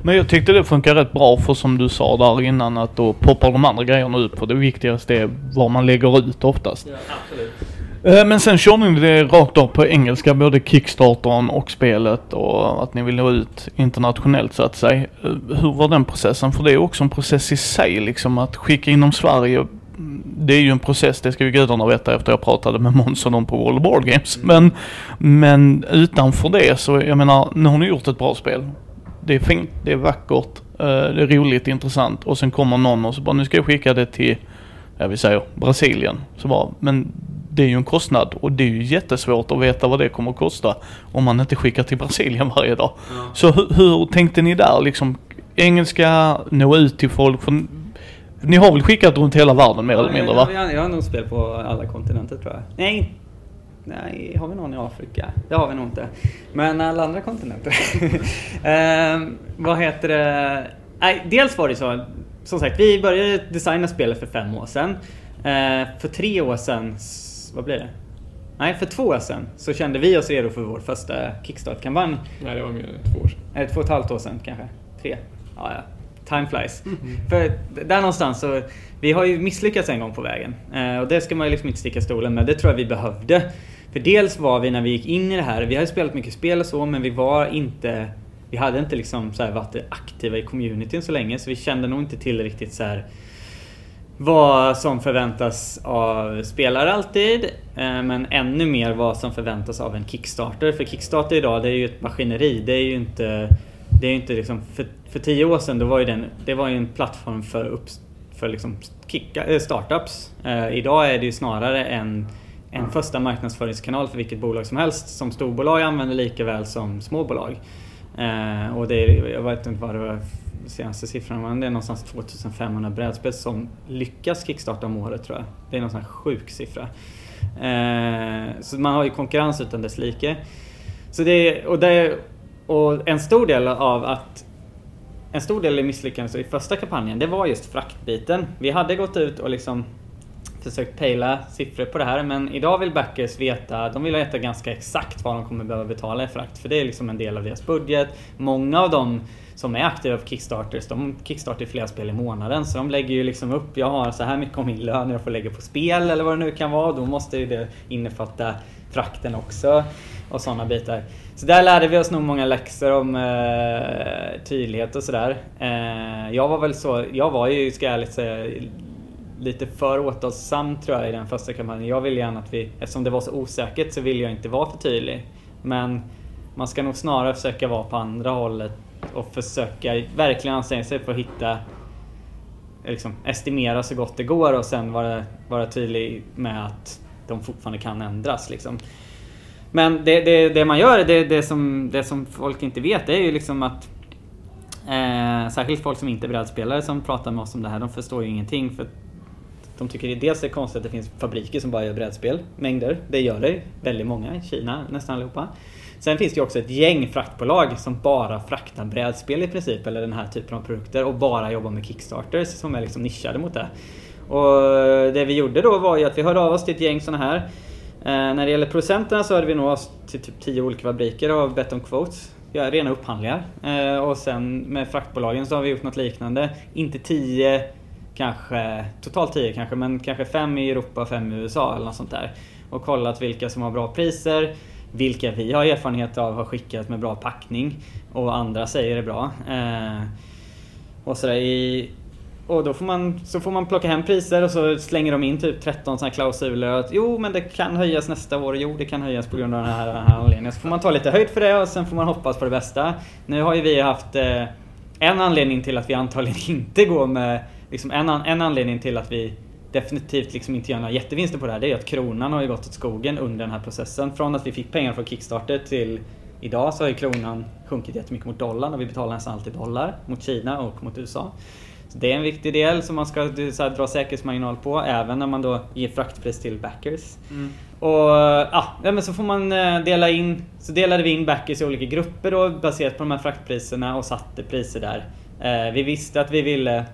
Men jag tyckte det funkar rätt bra för som du sa där innan att då poppar de andra grejerna ut på det viktigaste är vad man lägger ut oftast. Ja, absolut. Eh, men sen körde ni det rakt av på engelska, både Kickstartern och spelet och att ni vill nå ut internationellt så att säga. Eh, hur var den processen? För det är också en process i sig liksom att skicka inom Sverige. Det är ju en process, det ska ju gudarna veta efter jag pratade med Måns och dem på World of Board Games. Mm. Men, men utanför det så, jag menar, nu har ni gjort ett bra spel. Det är fint, det är vackert, eh, det är roligt, intressant och sen kommer någon och så bara, nu ska jag skicka det till, jag vill säga Brasilien. Så bara, men det är ju en kostnad och det är ju jättesvårt att veta vad det kommer att kosta om man inte skickar till Brasilien varje dag. Ja. Så hur, hur, tänkte ni där liksom? Engelska, nå ut till folk? För ni har väl skickat runt hela världen mer ja, eller mindre va? Jag, jag har nog spel på alla kontinenter tror jag. Nej, Nej, har vi någon i Afrika? Det har vi nog inte. Men alla andra kontinenter. (laughs) eh, vad heter det? Nej, dels var det så, som sagt, vi började designa spelet för fem år sedan. Eh, för tre år sedan vad blir det? Nej, för två år sedan så kände vi oss redo för vår första Kickstart-kampanj. Nej, det var mer än två år sedan. Eller två och ett halvt år sedan kanske? Tre? Ja, ja. Time flies. Mm. För där någonstans så, vi har ju misslyckats en gång på vägen. Eh, och det ska man ju liksom inte sticka stolen med. Det tror jag vi behövde. För dels var vi när vi gick in i det här, vi hade spelat mycket spel och så, men vi var inte... Vi hade inte liksom så varit aktiva i communityn så länge, så vi kände nog inte till riktigt så här vad som förväntas av spelare alltid, eh, men ännu mer vad som förväntas av en Kickstarter. För Kickstarter idag, det är ju ett maskineri. Det är ju inte... Det är inte liksom, för, för tio år sedan, då var ju den, det var ju en plattform för, upp, för liksom kicka, äh, startups. Eh, idag är det ju snarare en, en första marknadsföringskanal för vilket bolag som helst, som storbolag använder lika väl som småbolag. Eh, och det är, jag vet inte vad det var senaste siffran, men det är någonstans 2500 brädspel som lyckas kickstarta om året tror jag. Det är någon sån här sjuk siffra. Eh, så man har ju konkurrens utan dess like. Så det, och, det, och en stor del av att en stor del i misslyckandet i första kampanjen, det var just fraktbiten. Vi hade gått ut och liksom försökt pejla siffror på det här, men idag vill backers veta, de vill veta ganska exakt vad de kommer behöva betala i frakt, för det är liksom en del av deras budget. Många av dem som är aktiva på Kickstarters, de kickstartar flera spel i månaden. Så de lägger ju liksom upp, jag har så här mycket av min lön jag får lägga på spel eller vad det nu kan vara. Då måste ju det innefatta frakten också och sådana bitar. Så där lärde vi oss nog många läxor om eh, tydlighet och sådär. Eh, jag var väl så, jag var ju, ska jag ärligt säga, lite för återhållsam tror jag i den första kampanjen. Jag ville gärna att vi, eftersom det var så osäkert så ville jag inte vara för tydlig. Men man ska nog snarare försöka vara på andra hållet och försöka verkligen anstränga sig för att hitta liksom, estimera så gott det går och sen vara, vara tydlig med att de fortfarande kan ändras. Liksom. Men det, det, det, man gör, det, det, som, det som folk inte vet, det är ju liksom att eh, Särskilt folk som inte är brädspelare som pratar med oss om det här, de förstår ju ingenting. För de tycker det dels är konstigt att det finns fabriker som bara gör brädspel, mängder. Det gör det, väldigt många i Kina, nästan allihopa. Sen finns det ju också ett gäng fraktbolag som bara fraktar brädspel i princip, eller den här typen av produkter, och bara jobbar med Kickstarters som är liksom nischade mot det. Och det vi gjorde då var ju att vi hörde av oss till ett gäng sådana här. Eh, när det gäller producenterna så hörde vi nog oss till typ 10 olika fabriker och bett om quotes. Ja, rena upphandlingar. Eh, och sen med fraktbolagen så har vi gjort något liknande. Inte 10 kanske, totalt 10 kanske, men kanske 5 i Europa och 5 i USA eller något sånt där. Och kollat vilka som har bra priser, vilka vi har erfarenhet av har skickat med bra packning och andra säger är bra. Eh, och sådär i och då får man, så får man plocka hem priser och så slänger de in typ 13 sådana klausuler att jo men det kan höjas nästa år, jo det kan höjas på grund av den här, den här anledningen. Så får man ta lite höjd för det och sen får man hoppas på det bästa. Nu har ju vi haft eh, en anledning till att vi antagligen (laughs) inte går med, liksom en, en anledning till att vi definitivt liksom inte gör några jättevinster på det här, det är att kronan har ju gått åt skogen under den här processen. Från att vi fick pengar från Kickstarter till idag så har ju kronan sjunkit jättemycket mot dollarn och vi betalar nästan alltid dollar mot Kina och mot USA. Så det är en viktig del som man ska här, dra säkerhetsmarginal på även när man då ger fraktpris till backers. Mm. Och ja, men så får man eh, dela in, så delade vi in backers i olika grupper då baserat på de här fraktpriserna och satte priser där. Eh, vi visste att vi ville,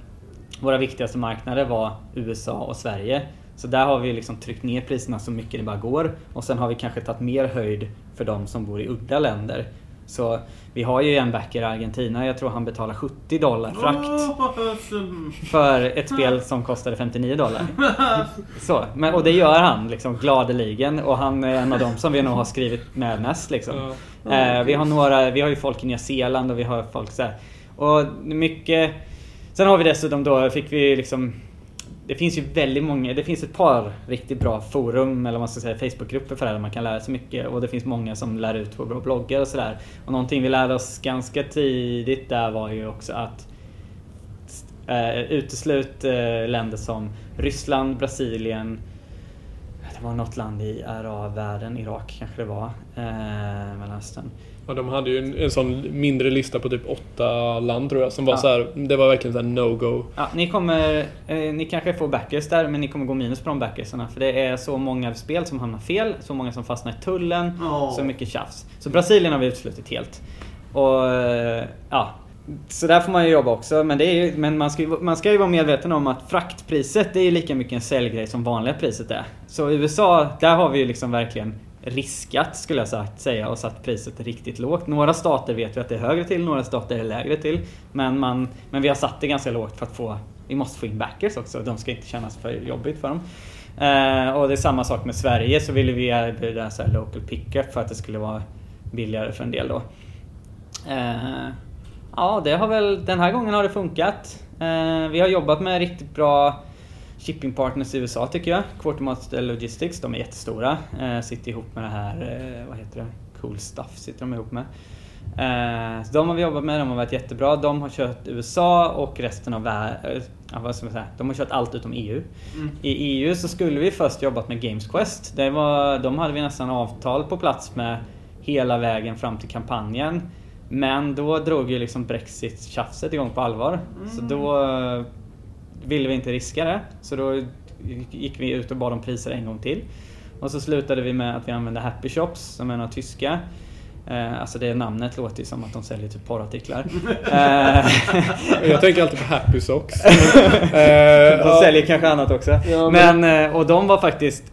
våra viktigaste marknader var USA och Sverige. Så där har vi liksom tryckt ner priserna så mycket det bara går. Och sen har vi kanske tagit mer höjd för de som bor i udda länder. Så vi har ju en backer i Argentina, jag tror han betalar 70 dollar frakt. För ett spel som kostade 59 dollar. (laughs) Så, men, och det gör han liksom gladeligen och han är en av dem som vi nog har skrivit med mest liksom. Eh, vi har några, vi har ju folk i Nya Zeeland och vi har folk så här. Och mycket... Sen har vi dessutom då, fick vi liksom det finns ju väldigt många, det finns ett par riktigt bra forum eller vad man ska säga Facebookgrupper för det här där man kan lära sig mycket och det finns många som lär ut på bra bloggar och sådär. Och någonting vi lärde oss ganska tidigt där var ju också att äh, uteslut äh, länder som Ryssland, Brasilien, det var något land i arabvärlden, Irak kanske det var, äh, Mellanöstern. Ja, de hade ju en, en sån mindre lista på typ åtta land tror jag som var ja. så här, det var verkligen såhär no-go. Ja, ni kommer, eh, ni kanske får backers där men ni kommer gå minus på de backersarna för det är så många spel som hamnar fel, så många som fastnar i tullen, oh. så mycket tjafs. Så Brasilien har vi uteslutit helt. Och eh, ja, så där får man ju jobba också, men, det är ju, men man, ska ju, man ska ju vara medveten om att fraktpriset det är lika mycket en säljgrej som vanliga priset är. Så i USA, där har vi ju liksom verkligen riskat skulle jag sagt, säga och satt priset riktigt lågt. Några stater vet vi att det är högre till, några stater är det lägre till. Men, man, men vi har satt det ganska lågt för att få, vi måste få in backers också. De ska inte kännas för jobbigt för dem. Eh, och det är samma sak med Sverige så ville vi erbjuda så här local pickup för att det skulle vara billigare för en del då. Eh, ja, det har väl, den här gången har det funkat. Eh, vi har jobbat med riktigt bra shippingpartners i USA tycker jag. Quartermaster Logistics, de är jättestora. Eh, sitter ihop med det här, eh, vad heter det? Cool Stuff sitter de ihop med. Eh, så de har vi jobbat med, de har varit jättebra. De har kört USA och resten av världen. Ja, vad ska man säga? De har kört allt utom EU. Mm. I EU så skulle vi först jobbat med Games Quest. Det var, de hade vi nästan avtal på plats med hela vägen fram till kampanjen. Men då drog ju liksom Brexit-tjafset igång på allvar. Mm. Så då ville vi inte riska det. Så då gick vi ut och bad om priser en gång till. Och så slutade vi med att vi använde Happy Shops som är några tyska. Eh, alltså det namnet låter ju som att de säljer typ porrartiklar. (laughs) Eh, jag tänker alltid på Happy Socks. (laughs) Eh, de säljer kanske annat också. Ja, men... men, och de var faktiskt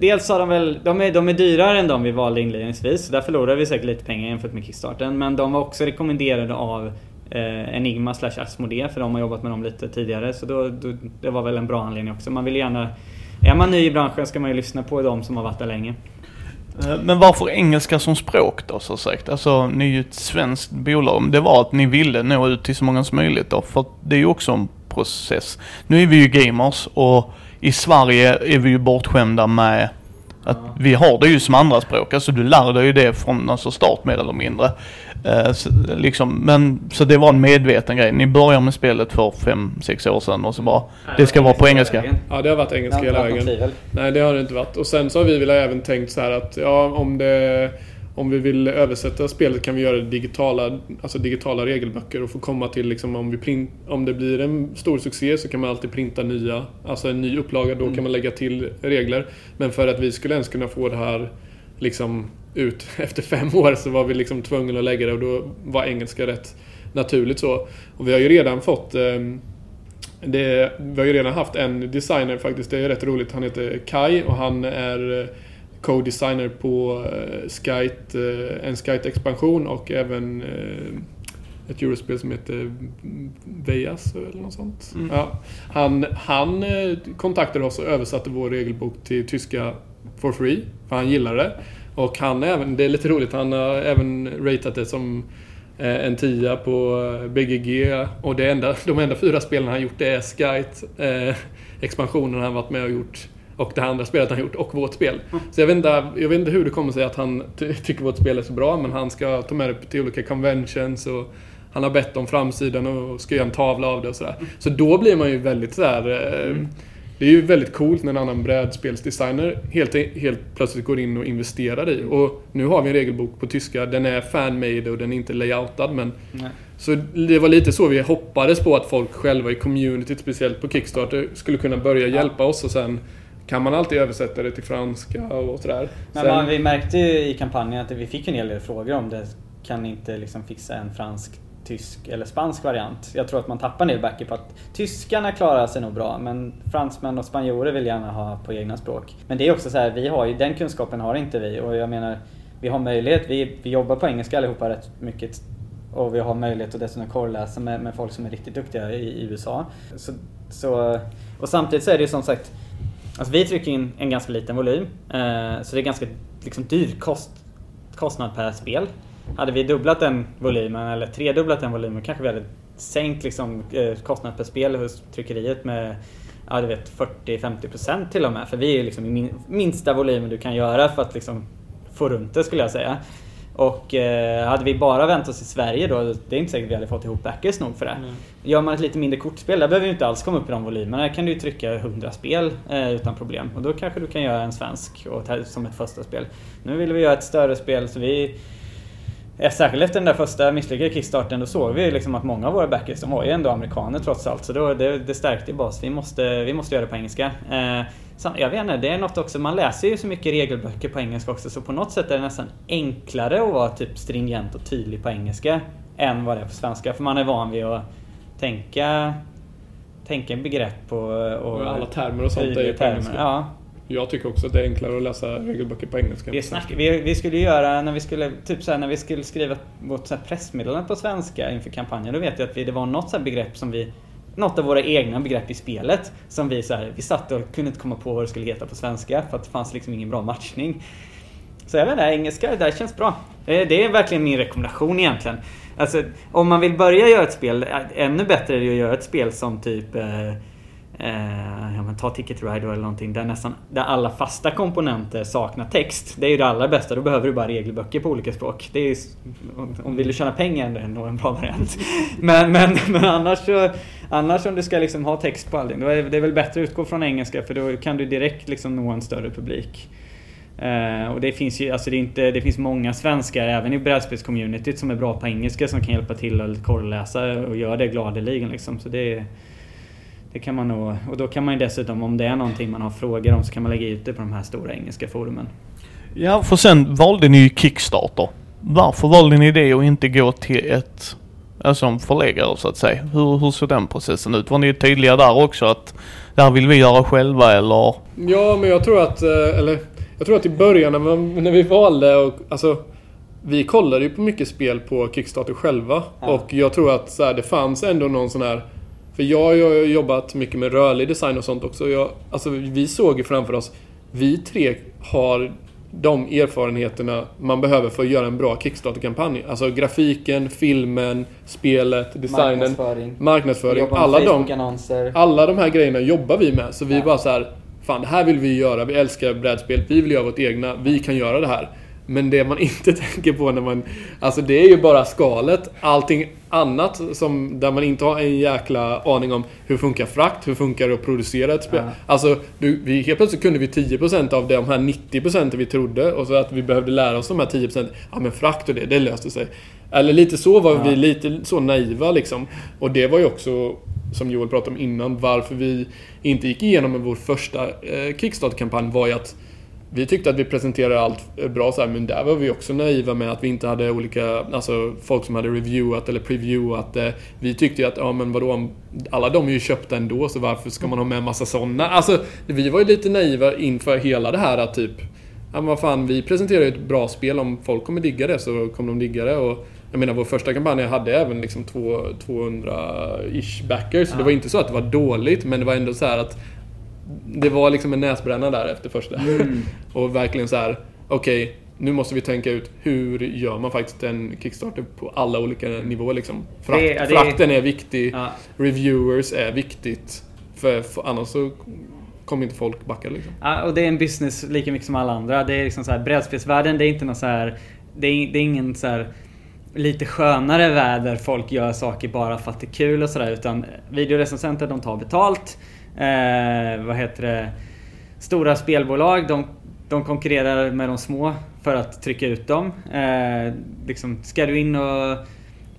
Dels har de väl, de är, de är dyrare än de vi valde inledningsvis, så där förlorade vi säkert lite pengar jämfört med Kickstarten. Men de var också rekommenderade av eh, Enigma slash Asmodee för de har jobbat med dem lite tidigare. Så då, då, det var väl en bra anledning också. Man vill gärna... Är man ny i branschen ska man ju lyssna på de som har varit där länge. Eh, Men varför engelska som språk då så sagt? Alltså ni är ju ett svenskt bolag. Det var att ni ville nå ut till så många som möjligt då. För det är ju också en process. Nu är vi ju gamers och i Sverige är vi ju bortskämda med att vi har det ju som andra språk. Alltså du lär dig ju det från alltså start mer eller mindre. Eh, så, liksom, men, så det var en medveten grej. Ni började med spelet för fem sex år sedan och så bara det ska vara på engelska. Ja, det har varit engelska hela vägen. Nej, det har det inte varit. Och sen så har vi väl även tänkt så här att ja, om det... Om vi vill översätta spelet kan vi göra det digitala, alltså digitala regelböcker och få komma till liksom om, vi print, om det blir en stor succé så kan man alltid printa nya, alltså en ny upplaga, då kan man lägga till regler. Men för att vi skulle ens kunna få det här liksom ut (laughs) efter fem år så var vi liksom tvungna att lägga det och då var engelska rätt naturligt så. Och vi har ju redan fått ehm, det, vi har ju redan haft en designer faktiskt, det är rätt roligt. Han heter Kai och han är eh, co-designer på eh, Skyte, eh, en Skyte-expansion och även ett Eurospel som heter Vejas eller något sånt. Mm. Ja, han han kontaktade oss och översatte vår regelbok till tyska for free, för han gillade det. Och han är även, det är lite roligt, han har även ratat det som eh, en tia på eh, BGG och det enda, de enda fyra spelen han gjort det är Skyte, eh, expansionen han varit med och gjort och det andra spelet han gjort och vårt spel. Så jag vet, inte, jag vet inte hur det kommer sig att han ty tycker vårt spel är så bra men han ska ta med det till olika conventions och han har bett om framsidan och ska göra en tavla av det och sådär. Så då blir man ju väldigt sådär... Eh, det är ju väldigt coolt när en annan brädspelsdesigner helt, helt plötsligt går in och investerar i. Och nu har vi en regelbok på tyska. Den är fan-made och den är inte layoutad men Nej. så det var lite så vi hoppades på att folk själva i communityt, speciellt på Kickstarter, skulle kunna börja hjälpa oss och sen kan man alltid översätta det till franska och sådär. Men Sen, man, vi märkte ju i kampanjen att vi fick en hel del frågor om det. Kan ni inte liksom fixa en fransk, tysk eller spansk variant? Jag tror att man tappar en del backer på att tyskarna klarar sig nog bra men fransmän och spanjorer vill gärna ha på egna språk. Men det är också så här, vi har ju, den kunskapen har inte vi och jag menar vi har möjlighet, vi, vi jobbar på engelska allihopa rätt mycket och vi har möjlighet att dessutom korreläsa med, med folk som är riktigt duktiga i, i USA. Så, så, och samtidigt så är det ju som sagt Alltså vi trycker in en ganska liten volym. Eh, så det är ganska liksom, dyr kost, kostnad per spel. Hade vi dubblat den volymen eller tredubblat den volymen kanske vi hade sänkt liksom, eh, kostnad per spel hos tryckeriet med ja, du vet, 40-50% till och med. För vi är liksom i min, minsta volymen du kan göra för att liksom, få runt det skulle jag säga. Och eh, hade vi bara vänt oss i Sverige då, det är inte säkert vi hade fått ihop backers nog för det. Nej. Gör man ett lite mindre kortspel, där behöver vi inte alls komma upp i de volymerna. Där kan du ju trycka 100 spel eh, utan problem. Och då kanske du kan göra en svensk och som ett första spel. Nu ville vi göra ett större spel så vi... eh, Särskilt efter den där första misslyckade kickstarten, då såg vi liksom att många av våra backers, de var ju ändå amerikaner trots allt. Så då, det, det stärkte bas. Vi måste, vi måste göra det på engelska. Eh, sam- jag vet inte, det är något också, man läser ju så mycket regelböcker på engelska också, så på något sätt är det nästan enklare att vara typ stringent och tydlig på engelska än vad det är på svenska. För man är van vid att tänka, tänka begrepp och, och Och alla termer och sånt är ju på engelska. Ja. Jag tycker också att det är enklare att läsa regelböcker på engelska. Vi, snack, vi, vi skulle göra, när vi skulle, typ så här, när vi skulle skriva vårt så här pressmeddelande på svenska inför kampanjen, då vet jag att vi, det var något så begrepp som vi något av våra egna begrepp i spelet som vi så här, vi satt och kunde inte komma på vad det skulle heta på svenska för att det fanns liksom ingen bra matchning. Så jag vet inte, engelska, det där känns bra. Eh, det är verkligen min rekommendation egentligen. Alltså, om man vill börja göra ett spel, eh, ännu bättre är det att göra ett spel som typ eh, eh, ja, men ta Ticket Rider eller någonting där nästan där alla fasta komponenter saknar text. Det är ju det allra bästa, då behöver du bara regelböcker på olika språk. Det är ju, om- vill du tjäna pengar är det nog en bra variant. (laughs) Men, men, men annars så, annars om du ska liksom ha text på allting, då är det väl bättre att utgå från engelska för då kan du direkt liksom nå en större publik. Uh, och det finns ju, alltså det, är inte, det finns många svenskar även i brädspelscommunityt som är bra på engelska som kan hjälpa till att korreläsa och göra det gladeligen liksom. Så det, det kan man nog, och då kan man ju dessutom om det är någonting man har frågor om så kan man lägga ut det på de här stora engelska forumen. Ja, för sen valde ni ju Kickstarter. Varför valde ni det och inte gå till ett, alltså en förläggare så att säga? Hur, hur såg den processen ut? Var ni tydliga där också att det här vill vi göra själva eller? Ja, men jag tror att, eh, eller jag tror att i början när, man, när vi valde och alltså vi kollade ju på mycket spel på Kickstarter själva. Ja. Och jag tror att så här, det fanns ändå någon sån här... För jag har jobbat mycket med rörlig design och sånt också. Jag, alltså, vi såg ju framför oss, vi tre har de erfarenheterna man behöver för att göra en bra Kickstarter-kampanj. Alltså grafiken, filmen, spelet, designen, Marknadsföring. marknadsföring. Alla de, alla de här grejerna jobbar vi med. Så vi Ja. bara så här, fan det här vill vi göra. Vi älskar brädspel. Vi vill göra vårt egna. Vi kan göra det här. Men det man (laughs) inte tänker på när man... Alltså det är ju bara skalet. Allting annat som, där man inte har en jäkla aning om hur funkar frakt, hur funkar det att producera ett spel. Ja. Alltså, du, vi, helt plötsligt kunde vi 10% av de här 90% vi trodde och så att vi behövde lära oss de här 10%. Ja men frakt och det, det löste sig. Eller lite så var Ja. vi lite så naiva liksom. Och det var ju också, som Joel pratade om innan, varför vi inte gick igenom med vår första eh, Kickstarter-kampanj var ju att vi tyckte att vi presenterade allt eh, bra så här, men där var vi också naiva med att vi inte hade olika, alltså folk som hade reviewat eller previewat det. Vi tyckte ju att, ja men vadå, alla de är ju köpta ändå så varför ska man ha med massa sådana? Alltså, vi var ju lite naiva inför hela det här att typ, ja men vad fan, vi presenterar ju ett bra spel, om folk kommer digga det så kommer de digga det. Och, jag menar vår första kampanj hade även liksom två- 200-ish backers. Så det var inte så att det var dåligt, men det var ändå så här att det var liksom en näsbränna där efter första. Mm. (laughs) Och verkligen så här, okej, nu måste vi tänka ut hur gör man faktiskt en Kickstarter på alla olika nivåer liksom. Frakt, Det- ja, det- Frakten är viktig, Ja. reviewers är viktigt. För, för annars så kommer inte folk backa liksom. Ja, och det är en business lika mycket som alla andra. Det är liksom så här, brädspelsvärlden, det är inte någon så här... Det är, det är ingen så här lite skönare värld där folk gör saker bara för att det är kul och sådär. Utan videorecensenter, de tar betalt. Eh, vad heter det? Stora spelbolag, de, de konkurrerar med de små för att trycka ut dem. Eh, liksom, ska du in och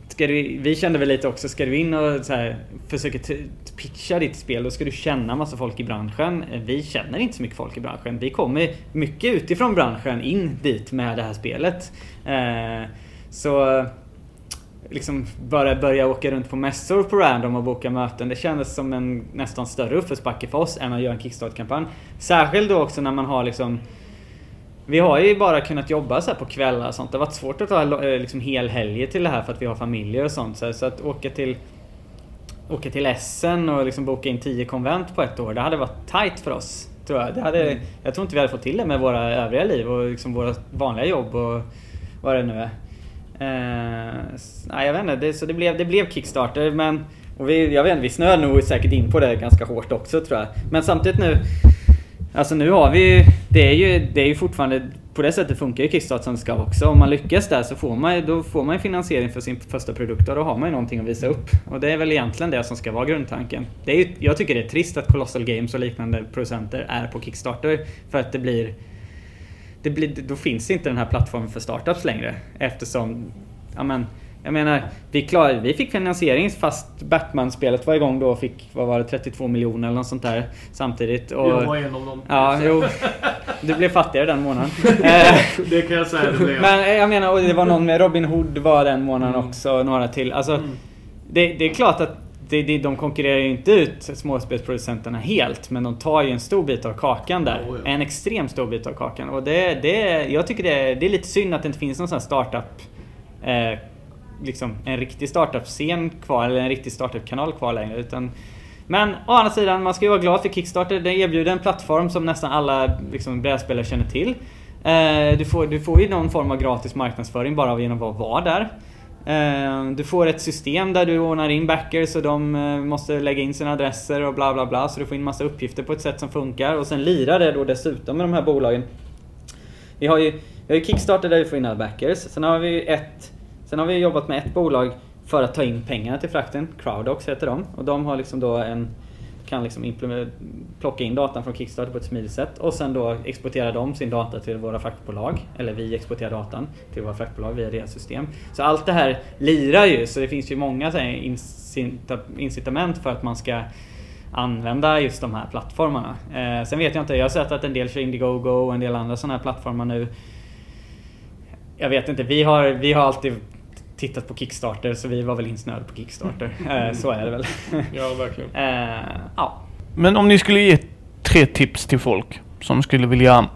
Ska du, vi kände väl lite också, ska du in och så här, försöka t- pitcha ditt spel, då ska du känna massa folk i branschen. Eh, vi känner inte så mycket folk i branschen. Vi kommer mycket utifrån branschen in dit med det här spelet. Eh, så liksom bara börja åka runt på mässor på random och boka möten. Det kändes som en nästan större uppförsbacke för oss än att göra en Kickstarter-kampanj. Särskilt då också när man har liksom vi har ju bara kunnat jobba så här på kvällar och sånt. Det har varit svårt att ta eh, liksom helhelger till det här för att vi har familjer och sånt. Så, att åka till Åka till Essen och liksom boka in 10 konvent på ett år. Det hade varit tight för oss. Tror jag. Det hade, jag tror inte vi hade fått till det med våra övriga liv och liksom våra vanliga jobb och vad det nu är. Eh, nej, jag vet inte. Det, så det blev, det blev Kickstarter men och vi, jag vet inte, vi snöar nog säkert in på det ganska hårt också tror jag. Men samtidigt nu Alltså nu har vi ju, det är ju, det är ju fortfarande, på det sättet funkar ju Kickstarter som det ska också. Om man lyckas där så får man, ju- då får man finansiering för sin första produkt och då har man ju någonting att visa upp. Och det är väl egentligen det som ska vara grundtanken. Det är ju, jag tycker det är trist att Colossal Games och liknande producenter är på Kickstarter. För att det blir, det blir då finns inte den här plattformen för startups längre. Eftersom, ja men, jag menar, vi, klar, vi fick finansiering fast Batman-spelet var igång då och fick, vad var det, 32 miljoner eller något sånt där samtidigt. Och, Jag var en av dem. Ja, jo. Du blev fattigare den månaden. (laughs) Eh, Det kan jag säga. Det blev. Men eh, jag menar, och det var någon med Robin Hood var den månaden Mm. också, och några till. Alltså, Mm. det, det är klart att det, det, de konkurrerar ju inte ut småspelsproducenterna helt, men de tar ju en stor bit av kakan där. Oh, ja. En extremt stor bit av kakan. Och det, det, jag tycker det, det är lite synd att det inte finns någon sån här startup eh, liksom en riktig startup-scen kvar, eller en riktig startup-kanal kvar längre. Utan, men å andra sidan, man ska ju vara glad för Kickstarter. Den erbjuder en plattform som nästan alla liksom, brädspelare känner till. Eh, du, får, du får ju någon form av gratis marknadsföring bara genom att vara där. Eh, du får ett system där du ordnar in backers och de eh, måste lägga in sina adresser och bla bla bla. Så du får in massa uppgifter på ett sätt som funkar. Och sen lirar det då dessutom med de här bolagen. Vi har ju, vi har ju Kickstarter där vi får in alla backers. Sen har vi ett Sen har vi jobbat med ett bolag för att ta in pengarna till frakten. Crowdox heter de. Och de har liksom då en kan liksom plocka in datan från Kickstarter på ett smidigt sätt och sen då exporterar de sin data till våra fraktbolag. Eller vi exporterar datan till våra fraktbolag via deras system. Så allt det här lirar ju, så det finns ju många så här incitament för att man ska använda just de här plattformarna. Eh, sen vet jag inte, jag har sett att en del kör Indiegogo och en del andra sådana här plattformar nu. Jag vet inte, vi har, vi har alltid tittat på Kickstarter så vi var väl insnöade på Kickstarter. (laughs) Eh, så är det väl. (laughs) Ja, verkligen. Eh, ja. Men om ni skulle ge tre tips till folk som skulle vilja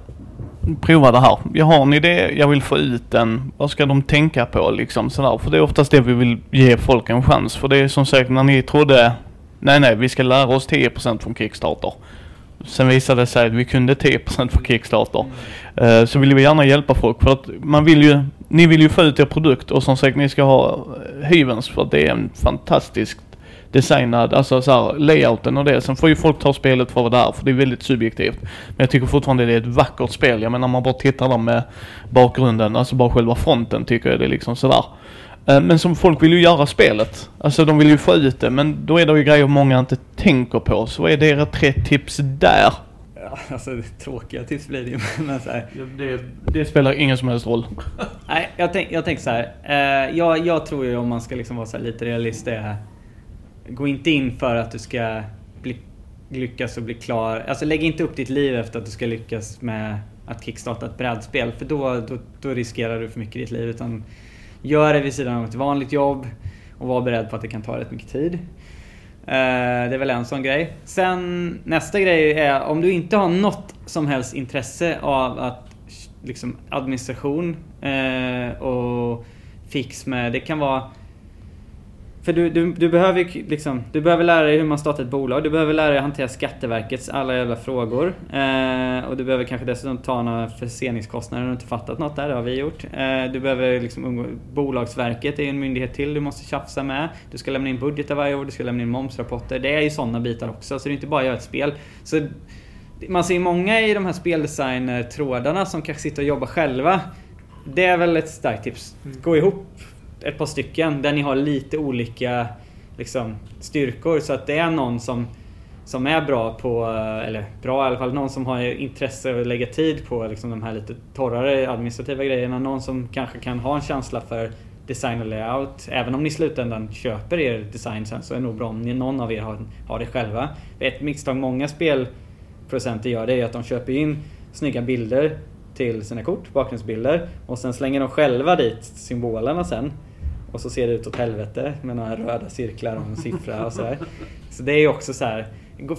prova det här. Jag har en idé, jag vill få ut den. Vad ska de tänka på liksom sådär? För det är oftast det vi vill ge folk en chans. För det är som sagt när ni trodde, nej nej vi ska lära oss 10% från Kickstarter. Sen visade det sig att vi kunde 10% från Kickstarter. Uh, så vill vi gärna hjälpa folk för att man vill ju, ni vill ju få ut er produkt och som sagt ni ska ha Hyvens för att det är en fantastisk designad, alltså så här, layouten och det. Sen får ju folk ta spelet för vad det är, för det är väldigt subjektivt. Men jag tycker fortfarande det är ett vackert spel. Jag menar, om man bara tittar där med bakgrunden, alltså bara själva fronten tycker jag det är liksom sådär. Eh, men som folk vill ju göra spelet. Alltså de vill ju få ut det, men då är det ju grejer många inte tänker på. Så vad är era tre tips där? Ja, alltså tråkiga tips blir det ju. (laughs) Men så här. Det, det, spelar ingen som helst roll. (laughs) Nej, jag, tänk, jag tänker så här. Eh, jag, jag tror ju om man ska liksom vara så lite realist, det är Gå inte in för att du ska bli, lyckas och bli klar. Alltså lägg inte upp ditt liv efter att du ska lyckas med att kickstarta ett brädspel. För då, då, då riskerar du för mycket i ditt liv. Utan gör det vid sidan av ett vanligt jobb och var beredd på att det kan ta rätt mycket tid. Eh, det är väl en sån grej. Sen nästa grej är om du inte har något som helst intresse av att liksom administration eh, och fix med, det kan vara för du, du, du, behöver liksom, du behöver lära dig hur man startar ett bolag, du behöver lära dig hantera Skatteverkets alla jävla frågor. Eh, och du behöver kanske dessutom ta några förseningskostnader om du inte fattat något där, det har vi gjort. Eh, du behöver liksom, Bolagsverket är en myndighet till du måste tjafsa med. Du ska lämna in budgetar varje år, du ska lämna in momsrapporter. Det är ju sådana bitar också, så det är inte bara att göra ett spel. Så man ser många i de här speldesign trådarna som kanske sitter och jobbar själva. Det är väl ett starkt tips. Gå ihop ett par stycken där ni har lite olika liksom, styrkor. Så att det är någon som, som är bra på, eller bra i alla fall, någon som har intresse att lägga tid på liksom, de här lite torrare administrativa grejerna. Någon som kanske kan ha en känsla för design och layout. Även om ni i slutändan köper er design sen så är det nog bra om ni, någon av er har, har det själva. Ett misstag många spelproducenter gör det är att de köper in snygga bilder till sina kort, bakgrundsbilder. Och sen slänger de själva dit symbolerna sen. Och så ser det ut åt helvete med några röda cirklar och en siffra och sådär. Så det är ju också så här.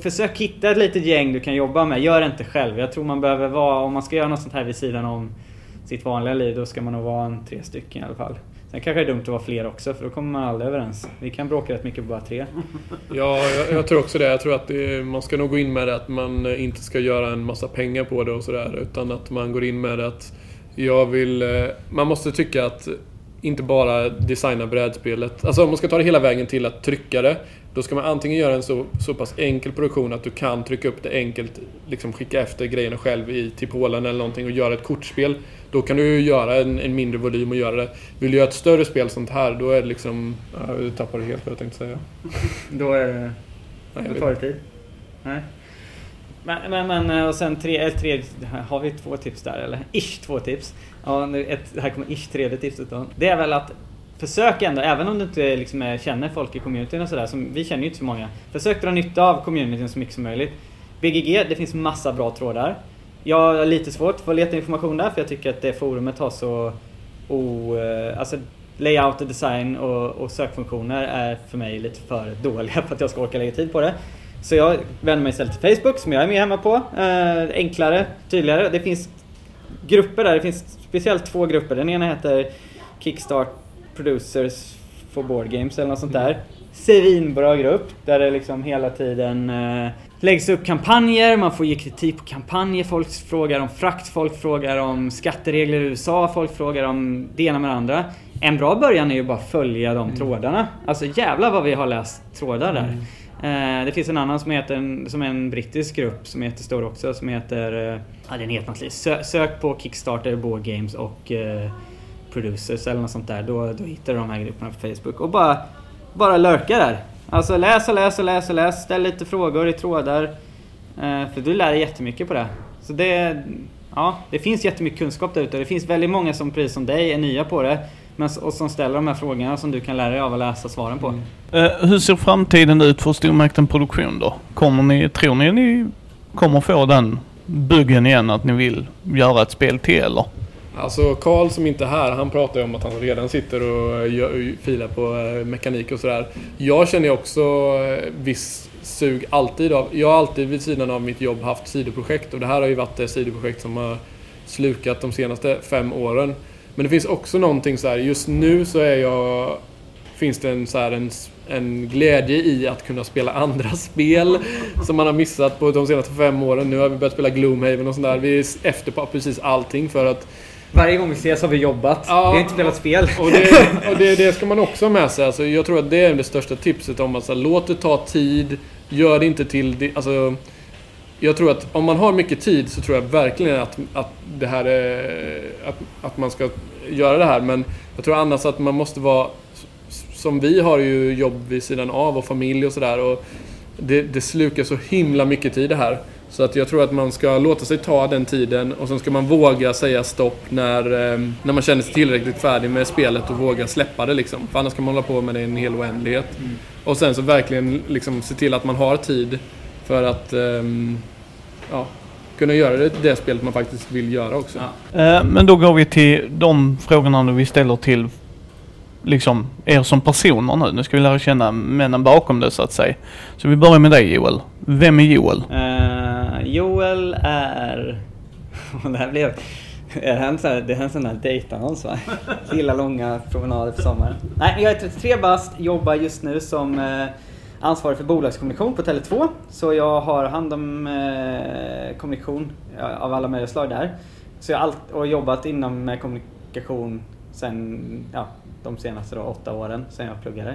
Försök hitta ett litet gäng du kan jobba med. Gör det inte själv. Jag tror man behöver vara, om man ska göra något sånt här vid sidan om sitt vanliga liv, då ska man nog vara en tre stycken i alla fall. Det kanske är dumt att vara fler också, för då kommer man aldrig överens. Vi kan bråka rätt mycket på bara tre. (laughs) Ja, jag, jag tror också det. Jag tror att det, man ska nog gå in med det att man inte ska göra en massa pengar på det och sådär. Utan att man går in med det att jag vill... Eh, man måste tycka att inte bara designa brädspelet. Alltså om man ska ta det hela vägen till att trycka det. Då ska man antingen göra en så, så pass enkel produktion att du kan trycka upp det enkelt, liksom skicka efter grejerna själv i till Polen eller någonting och göra ett kortspel. Då kan du göra en, en mindre volym och göra det. Vill du göra ett större spel sånt här, då är det liksom... Ja, jag tappade helt vad jag tänkte säga. då är det... Då tar det tid. Nej. Men, men, men eh, och sen tre, tre, har vi två tips där eller? Ish två tips. Ja, nu ett, här kommer ish tredje tipset då. Det är väl att Försök ändå, även om du inte liksom är, känner folk i communityn och sådär, vi känner ju inte så många. Försök dra nytta av communityn så mycket som möjligt. BGG, det finns massa bra trådar. Jag har lite svårt för att leta information där för jag tycker att det forumet har så... O, eh, alltså layout och design och, och sökfunktioner är för mig lite för dåliga för att jag ska orka lägga tid på det. Så jag vänder mig istället till Facebook som jag är med hemma på. Eh, enklare, tydligare. Det finns grupper där. Det finns speciellt två grupper. Den ena heter Kickstart Producers for Board Games eller något sånt där. Svinbra grupp där det liksom hela tiden eh, läggs upp kampanjer, man får ge kritik på kampanjer, folk frågar om frakt, folk frågar om skatteregler i USA, folk frågar om det ena med det andra. En bra början är ju bara följa de mm. trådarna. Alltså jävlar vad vi har läst trådar där. Mm. Eh, det finns en annan som, heter, som är en brittisk grupp som är jättestor också som heter... Eh, ja den heter något Sö, Sök på Kickstarter, Board Games och eh, Producers eller något sånt där. Då, då hittar du de här grupperna på Facebook. Och bara, bara lurka där. Alltså läs och läs och läs och läs. Ställ lite frågor i trådar. Eh, för du lär dig jättemycket på det. Så det... Ja, det finns jättemycket kunskap där ute. Det finns väldigt många som precis som dig är nya på det. Men, och som ställer de här frågorna som du kan lära dig av att läsa svaren på. Mm. Uh, hur ser framtiden ut för Stormäkten Produktion då? Kommer ni, tror ni ni kommer få den buggen igen att ni vill göra ett spel till eller? Alltså Karl som inte är här, han pratar ju om att han redan sitter och filar på eh, mekanik och sådär. Jag känner också eh, viss sug alltid av... Jag har alltid vid sidan av mitt jobb haft sidoprojekt och det här har ju varit det sidoprojekt som har slukat de senaste fem åren. Men det finns också någonting så här, just nu så är jag... Finns det en, så här, en, en glädje i att kunna spela andra (laughs) spel som man har missat på de senaste fem åren. Nu har vi börjat spela Gloomhaven och sånt där. Vi är efter på precis allting för att Varje gång vi ses har vi jobbat. Ja. Vi har inte spelat spel. och det, och det, det ska man också ha med sig. Alltså, jag tror att det är det största tipset om att så här, låt det ta tid. Gör det inte till... det- Alltså, jag tror att om man har mycket tid så tror jag verkligen att, att det här är... Att, att man ska göra det här. Men jag tror annars att man måste vara... Som vi har ju jobb vid sidan av och familj och sådär. Det, det slukar så himla mycket tid det här. Så att jag tror att man ska låta sig ta den tiden och sen ska man våga säga stopp när, eh, när man känner sig tillräckligt färdig med spelet och våga släppa det liksom. För annars kan man hålla på med det i en hel oändlighet. Och sen så verkligen liksom se till att man har tid för att ehm, ja, kunna göra det, det spelet man faktiskt vill göra också. Ja. Eh, Men då går vi till de frågorna nu vi ställer till liksom er som personer nu. Nu ska vi lära känna männen bakom det så att säga. Så vi börjar med dig Joel. Vem är Joel? Eh, Joel är... (laughs) Det här blev... Är det här en sån här, det här är en sån här dejtannons va? Gilla långa promenader på sommaren. Nej, jag är 33 bast, jobbar just nu som eh, ansvarig för bolagskommunikation på Tele2. Så jag har hand om eh, kommunikation eh, av alla möjliga slag där. Så jag har jobbat inom eh, kommunikation sen ja, de senaste då, åtta åren, sen jag pluggade.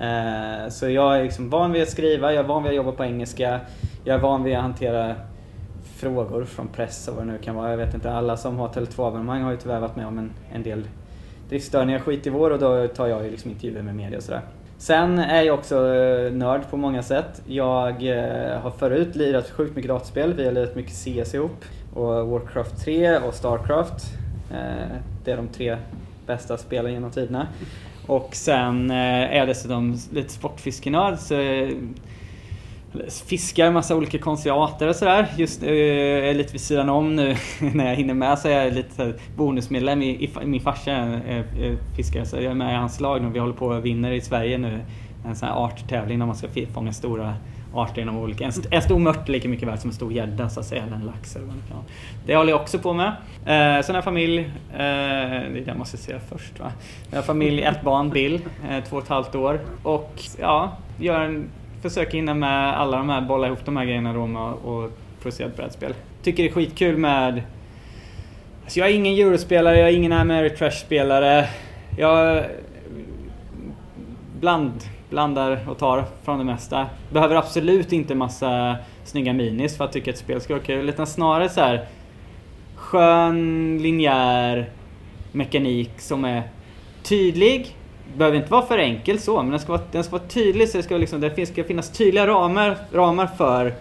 Eh, så jag är liksom van vid att skriva, jag är van vid att jobba på engelska, jag är van vid att hantera frågor från press och vad det nu kan vara. Jag vet inte, alla som har Tele2-abonnemang har ju tyvärr varit med om en, en del driftstörningar skit i vår och då tar jag ju liksom intervjuer med media och sådär. Sen är jag också eh, nörd på många sätt. Jag eh, har förut lirat sjukt mycket dataspel. Vi har lirat mycket CS ihop. Och Warcraft 3 och Starcraft. Eh, det är de tre bästa spelen genom tiderna. Och sen är jag dessutom lite sportfiskenörd. Så fiskar fiskar massa olika konstiga arter och sådär. Just eh, jag är lite vid sidan om nu (laughs) när jag hinner med så är jag lite bonusmedlem i, i, min farsa är, fiskare så jag är med i hans lag nu. Vi håller på och vinner i Sverige nu. En sån här arttävling där man ska fånga stora arter inom olika... En, st- en stor mört är lika mycket värd som en stor gädda så att säga, eller en lax eller vad det kan vara. Det håller jag också på med. Eh, sen har jag familj. Eh, det är det jag måste säga först va. Jag har familj, ett barn, Bill, eh, två och ett halvt år. Och ja, gör en, försöker hinna med alla de här, bolla ihop de här grejerna då med och producera ett brädspel. Tycker det är skitkul med... Alltså jag är ingen eurospelare, jag är ingen Ameritrash-spelare. Jag bland, blandar och tar från det mesta. Behöver absolut inte massa snygga minis för att tycka att ett spel ska vara kul. Utan snarare så här skön, linjär mekanik som är tydlig. Behöver inte vara för enkel så, men den ska vara, den ska vara tydlig så det ska, liksom, det finns, ska finnas tydliga ramar, ramar för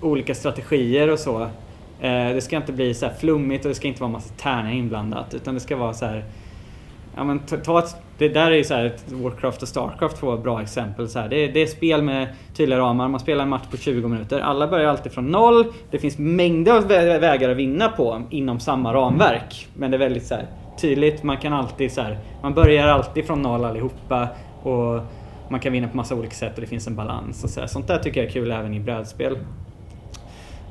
olika strategier och så. Eh, det ska inte bli så här flummigt och det ska inte vara massa tärningar inblandat. Utan det ska vara så här Ja, men ta, ta ett, det där är ju så här, ett Warcraft och Starcraft två bra exempel. Så här. Det, det är spel med tydliga ramar, man spelar en match på 20 minuter. Alla börjar alltid från noll. Det finns mängder av vägar att vinna på inom samma ramverk. Men det är väldigt så här, tydligt, man kan alltid så här, man börjar alltid från noll allihopa. Och man kan vinna på massa olika sätt och det finns en balans. Och så här. Sånt där tycker jag är kul även i brädspel.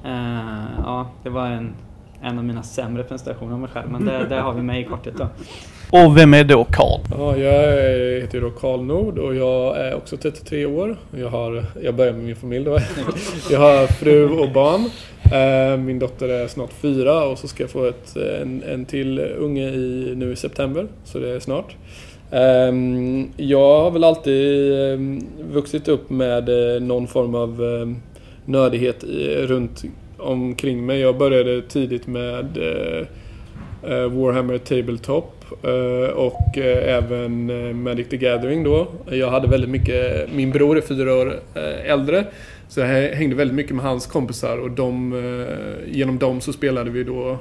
Uh, ja, det var en, en av mina sämre presentationer av mig själv. Men det, där har vi mig i korthet då. Och vem är då Karl? Ja, jag heter då Karl Nord och jag är också 33 år. Jag, har, jag börjar med min familj då. (laughs) Jag har fru och barn. Eh, Min dotter är snart fyra och så ska jag få ett, en, en till unge i, nu i september. Så det är snart. Ehm, Jag har väl alltid ehm, vuxit upp med eh, någon form av ehm, nördighet runt omkring mig. Jag började tidigt med eh, Warhammer Tabletop Eh, och eh, även eh, Magic the Gathering då. Jag hade väldigt mycket, min bror är fyra år äldre så jag hängde väldigt mycket med hans kompisar och de, genom dem så spelade vi då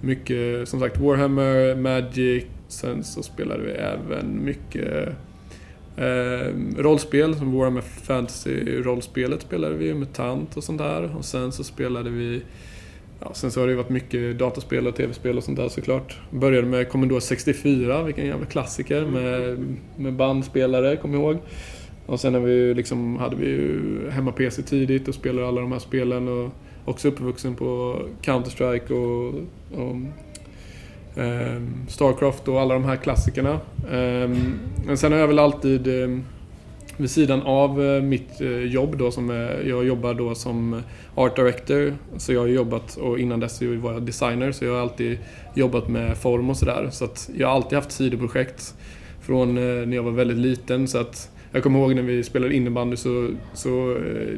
mycket som sagt Warhammer, Magic, sen så spelade vi även mycket Eh, rollspel, som Warhammer Fantasy-rollspelet spelade vi, MUTANT och sånt där. Och sen så spelade vi Ja, sen så har det ju varit mycket dataspel och tv-spel och sånt där såklart. Började med Commodore 64, vilken jävla klassiker med, med bandspelare, kommer jag ihåg. Och sen har vi liksom, hade vi ju hemma-PC tidigt och spelade alla de här spelen och också uppvuxen på Counter-Strike och, och um, Starcraft och alla de här klassikerna. Um, men sen har jag väl alltid um, vid sidan av eh, mitt eh, jobb då som eh, jag jobbar då som Art Director. Så jag har jobbat och innan dess var jag designer så jag har alltid jobbat med form och sådär. Så att jag har alltid haft sidoprojekt från när jag var väldigt liten. Så att jag kommer ihåg när vi spelade innebandy så, så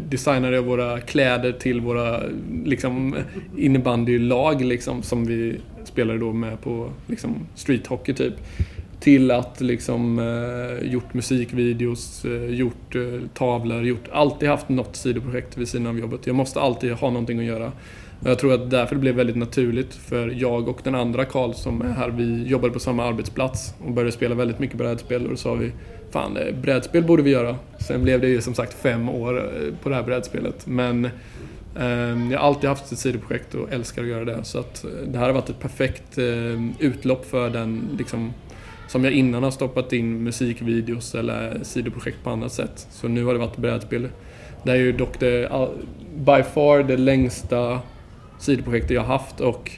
designade jag våra kläder till våra liksom, innebandylag liksom, som vi spelade då med på liksom, streethockey typ. Till att liksom eh, gjort musikvideos, eh, gjort eh, tavlor, gjort... Alltid haft något sidoprojekt vid sidan av jobbet. Jag måste alltid ha någonting att göra. Och jag tror att därför det blev väldigt naturligt för jag och den andra Karl som är här, vi jobbade på samma arbetsplats och började spela väldigt mycket brädspel och då sa vi Fan, eh, brädspel borde vi göra. Sen blev det ju som sagt fem år eh, på det här brädspelet. Men ehm, jag har alltid haft ett sidoprojekt och älskar att göra det. Så att eh, det här har varit ett perfekt utlopp för den, liksom, som jag innan har stoppat in musikvideos eller sidoprojekt på annat sätt. Så nu har det varit brädspel. Det är ju dock det, by far det längsta sidoprojektet jag har haft och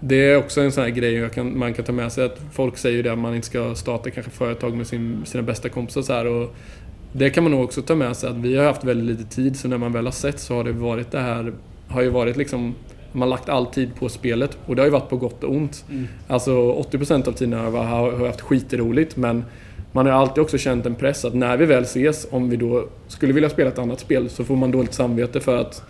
det är också en sån här grej kan, man kan ta med sig att folk säger det att man inte ska starta kanske företag med sin, sina bästa kompisar så här, och det kan man nog också ta med sig att vi har haft väldigt lite tid så när man väl har sett så har det varit det här, har ju varit liksom man lagt all tid på spelet och det har ju varit på gott och ont. Mm. Alltså 80% av tiden har jag haft skitroligt men man har alltid också känt en press att när vi väl ses, om vi då skulle vilja spela ett annat spel så får man dåligt samvete för att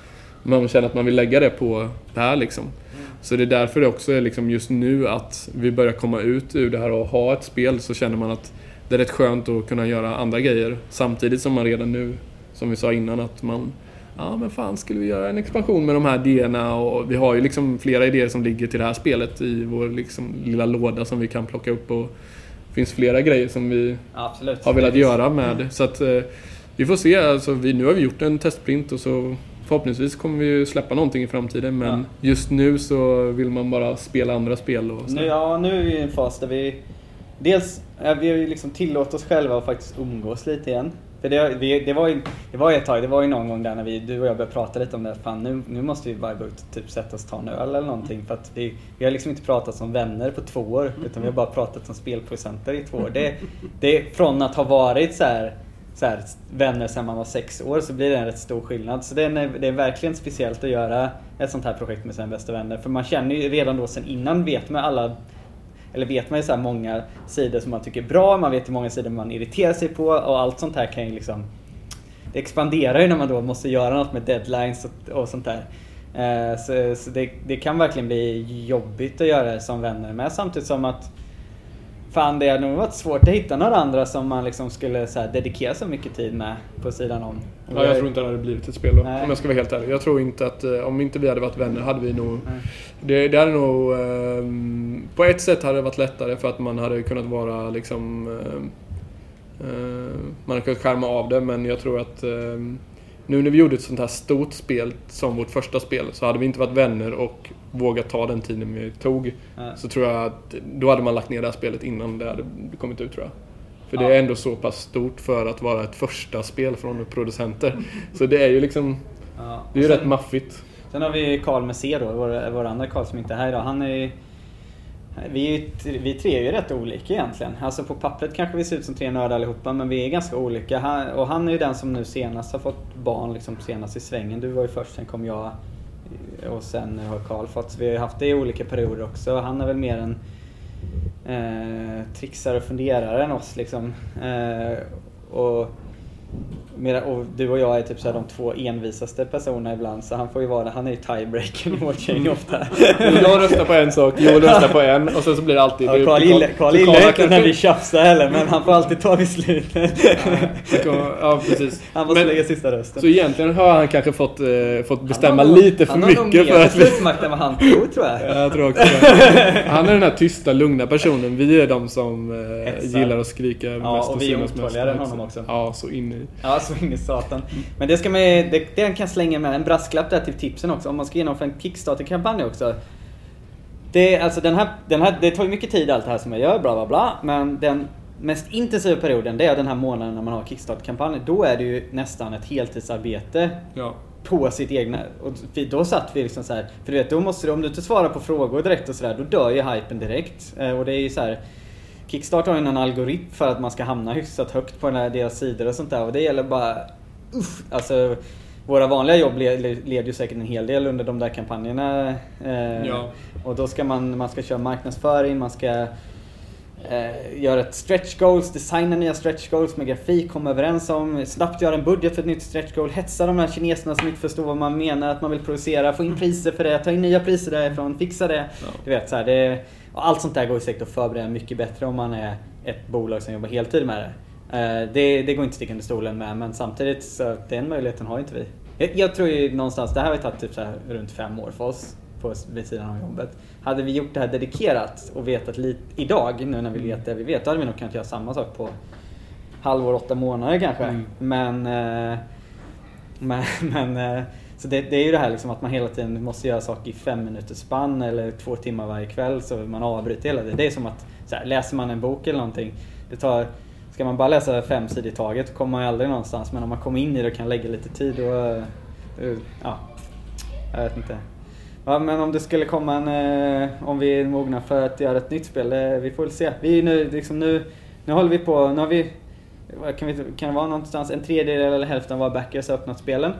man känner att man vill lägga det på det här liksom. Mm. Så det är därför det också är liksom just nu att vi börjar komma ut ur det här och ha ett spel så känner man att det är rätt skönt att kunna göra andra grejer samtidigt som man redan nu, som vi sa innan, att man Ja men fan, skulle vi göra en expansion med de här idéerna? Och vi har ju liksom flera idéer som ligger till det här spelet i vår liksom lilla låda som vi kan plocka upp. Och det finns flera grejer som vi Absolut. har velat göra med. Så att eh, vi får se. Alltså, vi, nu har vi gjort en testprint och så förhoppningsvis kommer vi släppa någonting i framtiden. Men ja. just nu så vill man bara spela andra spel. Och så. Nu, ja, nu är vi i en fas där vi Dels, vi liksom tillåtit oss själva att faktiskt umgås lite igen. För det, vi, det, var ju, det var ju ett tag, det var ju någon gång där när vi, du och jag började prata lite om det. Fan nu, nu måste vi bara gå ut och typ sätta oss och ta en öl eller någonting. För att vi, vi har liksom inte pratat som vänner på två år. Utan vi har bara pratat som spelproducenter i två år. Det, det, från att ha varit så här, så här, vänner sedan man var sex år så blir det en rätt stor skillnad. Så det är, det är verkligen speciellt att göra ett sånt här projekt med sina bästa vänner. För man känner ju redan då sen innan vet man alla eller vet man ju så många sidor som man tycker är bra, man vet hur många sidor man irriterar sig på och allt sånt här kan ju liksom Det expanderar ju när man då måste göra något med deadlines och, och sånt där. Eh, så, så det, det, kan verkligen bli jobbigt att göra det som vänner med samtidigt som att Fan det hade nog varit svårt att hitta några andra som man liksom skulle så dedikera så mycket tid med på sidan om. Ja, jag tror inte det hade blivit ett spel då, Nej. om jag ska vara helt ärlig. Jag tror inte att eh, om inte vi hade varit vänner hade vi nog... Det, det hade nog... Eh, på ett sätt hade det varit lättare för att man hade kunnat vara liksom... Eh, eh man hade kunnat skärma av det men jag tror att eh, nu när vi gjorde ett sånt här stort spel som vårt första spel så hade vi inte varit vänner och vågat ta den tiden vi tog. Mm. Så tror jag att då hade man lagt ner det här spelet innan det hade kommit ut tror jag. För ja. det är ändå så pass stort för att vara ett första spel från producenter. Så det är ju liksom... Ja. Det är ju sen, rätt maffigt. Sen har vi Karl C då, vår, vår andra Karl som inte är här idag. Han är vi, vi tre är ju rätt olika egentligen. Alltså på pappret kanske vi ser ut som tre nördar allihopa men vi är ganska olika. Han, och han är ju den som nu senast har fått barn liksom senast i svängen. Du var ju först, sen kom jag och sen har Karl fått. Så vi har haft det i olika perioder också. Han är väl mer en eh, trixare och funderare än oss liksom. Eh, och och du och jag är typ så de två envisaste personerna ibland så han får ju vara Han är ju tiebreaker i vårt gäng ofta. jag röstar på en sak, Joel röstar på en och sen så blir det alltid... Ja, Carl gillar, inte när vi tjafsar heller men han får alltid ta beslutet. ja, precis. Han måste lägga sista rösten. Så egentligen har han kanske fått, eh, fått bestämma han lite för mycket. Han har nog mer beslutsmakt än vad han tror tror jag. Ja, jag tror också. Han är den här tysta, lugna personen. Vi är de som eh, gillar att skrika ja, mest och, och vi är otåligare än honom också. Ja, så in i... Ja, satan. Men det ska man det, det kan slänga med en brasklapp där till tipsen också. Om man ska genomföra en Kickstarter-kampanj också. Det, alltså den här, den här, det tar ju mycket tid allt det här som jag gör, bla bla bla. Men den mest intensiva perioden, det är den här månaden när man har Kickstarter-kampanj. Då är det ju nästan ett heltidsarbete. Ja. på sitt egna. Och då satt vi liksom så här, för du vet, då måste du, om du inte svarar på frågor direkt och sådär, då dör ju hypen direkt. Eh, och det är ju så här, Kickstart har ju någon algoritm för att man ska hamna hyfsat högt på här deras sidor och sånt där. Och det gäller bara, uff, alltså våra vanliga jobb leder ju säkert en hel del under de där kampanjerna. Eh, ja. Och då ska man, man ska köra marknadsföring, man ska eh, göra ett stretch goals, designa nya stretch goals med grafik, komma överens om, snabbt göra en budget för ett nytt stretch goal, hetsa de här kineserna som inte förstår vad man menar att man vill producera, få in priser för det, ta in nya priser därifrån, fixa det. Ja. Du vet, så här, det, allt sånt där går säkert att förbereda mycket bättre om man är ett bolag som jobbar heltid med det. Eh, det, det går inte att sticka under stolen med, men samtidigt så den möjligheten har inte vi. Jag, jag tror ju någonstans, det här har tagit typ så runt fem år för oss på, vid sidan av jobbet. Hade vi gjort det här dedikerat och vetat lite idag, nu när vi vet det vi vet, då hade vi nog kunnat göra samma sak på halvår, åtta månader kanske. Mm. Men, eh, men, (laughs) men eh, så det, det, är ju det här liksom att man hela tiden måste göra saker i fem minuters spann eller två timmar varje kväll så man avbryter hela tiden. Det är som att så här, läser man en bok eller någonting, det tar Ska man bara läsa fem sidor i taget så kommer man ju aldrig någonstans. Men om man kommer in i det och kan lägga lite tid och... Ja, jag vet inte. Ja, men om det skulle komma en... Eh, om vi är mogna för att göra ett nytt spel, eh, vi får väl se. Vi nu, liksom nu, nu håller vi på, nu har vi... Kan, vi, kan det vara någonstans en tredjedel eller hälften av våra backers har öppnat spelen.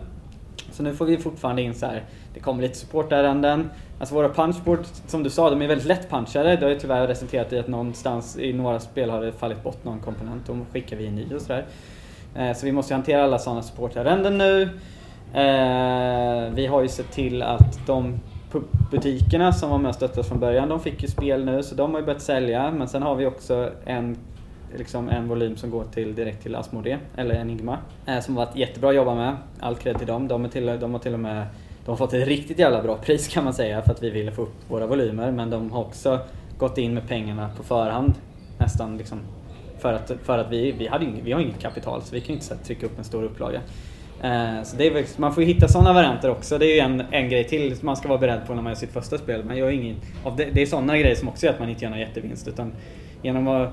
Så nu får vi fortfarande in så här, det kommer lite supportärenden. Alltså våra punchboard, som du sa, de är väldigt lätt punchade. Det har ju tyvärr resulterat i att någonstans i några spel har det fallit bort någon komponent. Då skickar vi en ny och sådär. Eh, så vi måste hantera alla sådana supportärenden nu. Eh, vi har ju sett till att de butikerna som var med och stöttade oss från början, de fick ju spel nu så de har ju börjat sälja. Men sen har vi också en liksom en volym som går till, direkt till Asmodee, eller Enigma. Eh, som har varit jättebra att jobba med. All cred till dem. De, är till, de har till och med de har fått ett riktigt jävla bra pris kan man säga för att vi ville få upp våra volymer. Men de har också gått in med pengarna på förhand. Nästan liksom. För att, för att vi, vi, hade inget, vi har inget kapital så vi kan inte trycka upp en stor upplaga. Eh, så det är, man får ju hitta sådana varianter också. Det är ju en, en grej till man ska vara beredd på när man gör sitt första spel. Man gör ingen, det, det är sådana grejer som också gör att man inte gör någon jättevinst. Utan genom att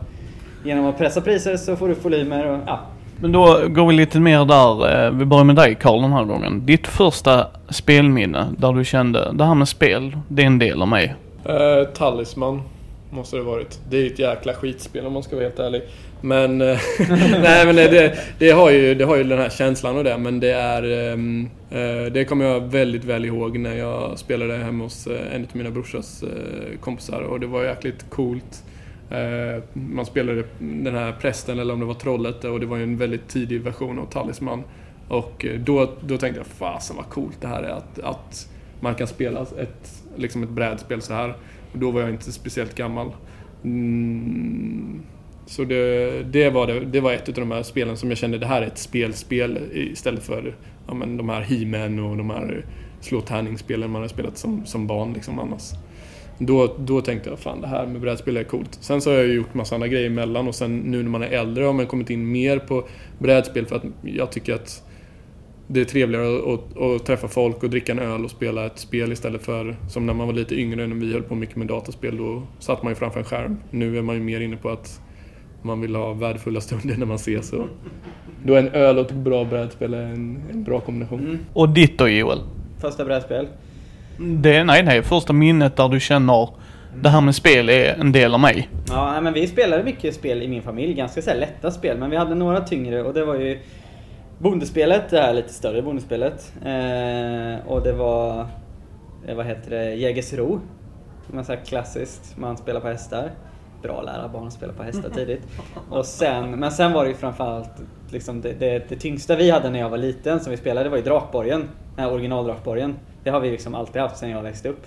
genom att pressa priser så får du volymer och ja. Men då går vi lite mer där, eh, vi börjar med dig Karl den här gången. Ditt första spelminne där du kände, det här med spel, det är en del av mig. Uh, Talisman måste det varit. Det är ett jäkla skitspel om man ska vara helt ärlig. Men, uh, (laughs) nej, men det, det, har ju, det har ju den här känslan och det, men det är... Um, uh, det kommer jag väldigt väl ihåg när jag spelade hemma hos en av mina brorsas kompisar och det var jäkligt coolt. Eh, man spelade den här prästen eller om det var trollet och det var ju en väldigt tidig version av Talisman. Och eh, då, då tänkte jag, fasen vad coolt det här är att, att man kan spela ett, liksom ett brädspel så här. Och då var jag inte speciellt gammal. Mm, så det, det, var det, det var ett av de här spelen som jag kände, det här är ett spelspel istället för ja, men de här he och de här slå tärningsspelen man har spelat som, som barn liksom annars. Då, då tänkte jag fan det här med brädspel är coolt. Sen så har jag gjort massa andra grejer emellan och sen nu när man är äldre har man kommit in mer på brädspel för att jag tycker att det är trevligare att, att, att, träffa folk och dricka en öl och spela ett spel istället för som när man var lite yngre när vi höll på mycket med dataspel. Då satt man ju framför en skärm. Nu är man ju mer inne på att man vill ha värdefulla stunder när man ses. Och då är en öl och ett bra brädspel en, en bra kombination. Mm. Och ditt då Joel? Första brädspel? Det, nej, nej. Första minnet där du känner det här med spel är en del av mig. Ja, men vi spelade mycket spel i min familj. Ganska så här, lätta spel. Men vi hade några tyngre och det var ju Bondespelet, det här lite större bondespelet. Eh, och det var, eh, vad heter det, Jägersro. Man så klassiskt, man spelar på hästar. Bra lära barn att spela på hästar tidigt. (laughs) Och sen, men sen var det ju framförallt liksom det, det, det tyngsta vi hade när jag var liten som vi spelade var ju Drakborgen. Originaldrakborgen. Det har vi liksom alltid haft sedan jag växte upp.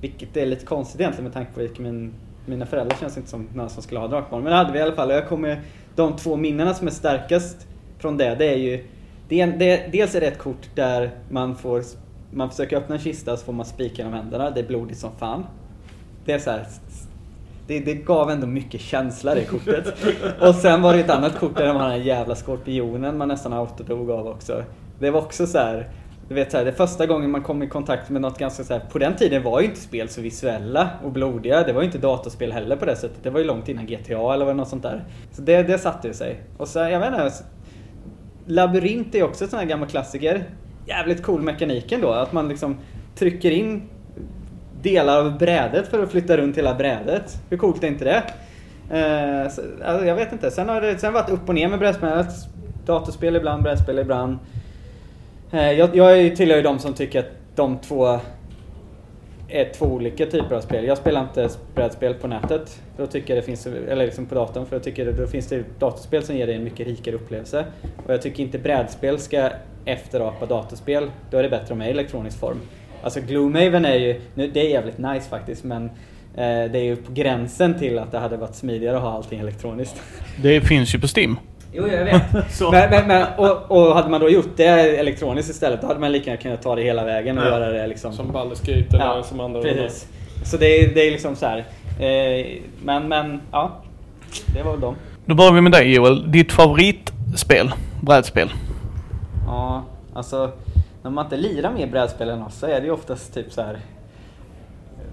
Vilket är lite konstigt egentligen med tanke på vilka min, mina föräldrar känns inte som några som skulle ha drakbarn. Men det hade vi i alla fall. Och jag kommer, de två minnena som är starkast från det, det är ju det, det, Dels är det ett kort där man får man försöker öppna en kista så får man spika genom händerna. Det är blodigt som fan. Det är så här, det, det, gav ändå mycket känsla det kortet. Och sen var det ett annat kort där man hade den jävla skorpionen man nästan autodog av också. Det var också så här, du vet, så här, det första gången man kom i kontakt med något ganska så här, På den tiden var ju inte spel så visuella och blodiga. Det var ju inte datorspel heller på det sättet. Det var ju långt innan GTA eller något sånt där. Så det, det satte ju sig. Och sen, jag vet inte. Labyrint är också en sån här gammal klassiker. jävligt cool mekanik ändå. Att man liksom trycker in delar av brädet för att flytta runt hela brädet. Hur coolt är inte det? Uh, så, alltså, jag vet inte. Sen har det sen varit upp och ner med brädspelet. Datorspel ibland, brädspel ibland. Eh, jag, jag tillhör ju de som tycker att de två är två olika typer av spel. Jag spelar inte brädspel på nätet. Då tycker jag det finns, eller liksom på datorn, för jag tycker det, då finns det datorspel som ger dig en mycket rikare upplevelse. Och jag tycker inte brädspel ska efterapa datorspel. Då är det bättre om det är i elektronisk form. Alltså Gloomhaven är ju, nu, det är jävligt nice faktiskt, men eh, det är ju på gränsen till att det hade varit smidigare att ha allting elektroniskt. Det finns ju på Steam. Jo, jag vet. (laughs) men, men, men, och, och hade man då gjort det elektroniskt istället, då hade man lika gärna kunnat ta det hela vägen och Ja. göra det liksom... Som Baldur's Gate eller som andra. Precis. Så det är, det är liksom så här. Eh, men, men, ja. Det var väl dem. Då börjar vi med dig Joel. Ditt favoritspel? Brädspel? Ja, alltså när man inte lirar med brädspel än oss så är det ju oftast typ så här.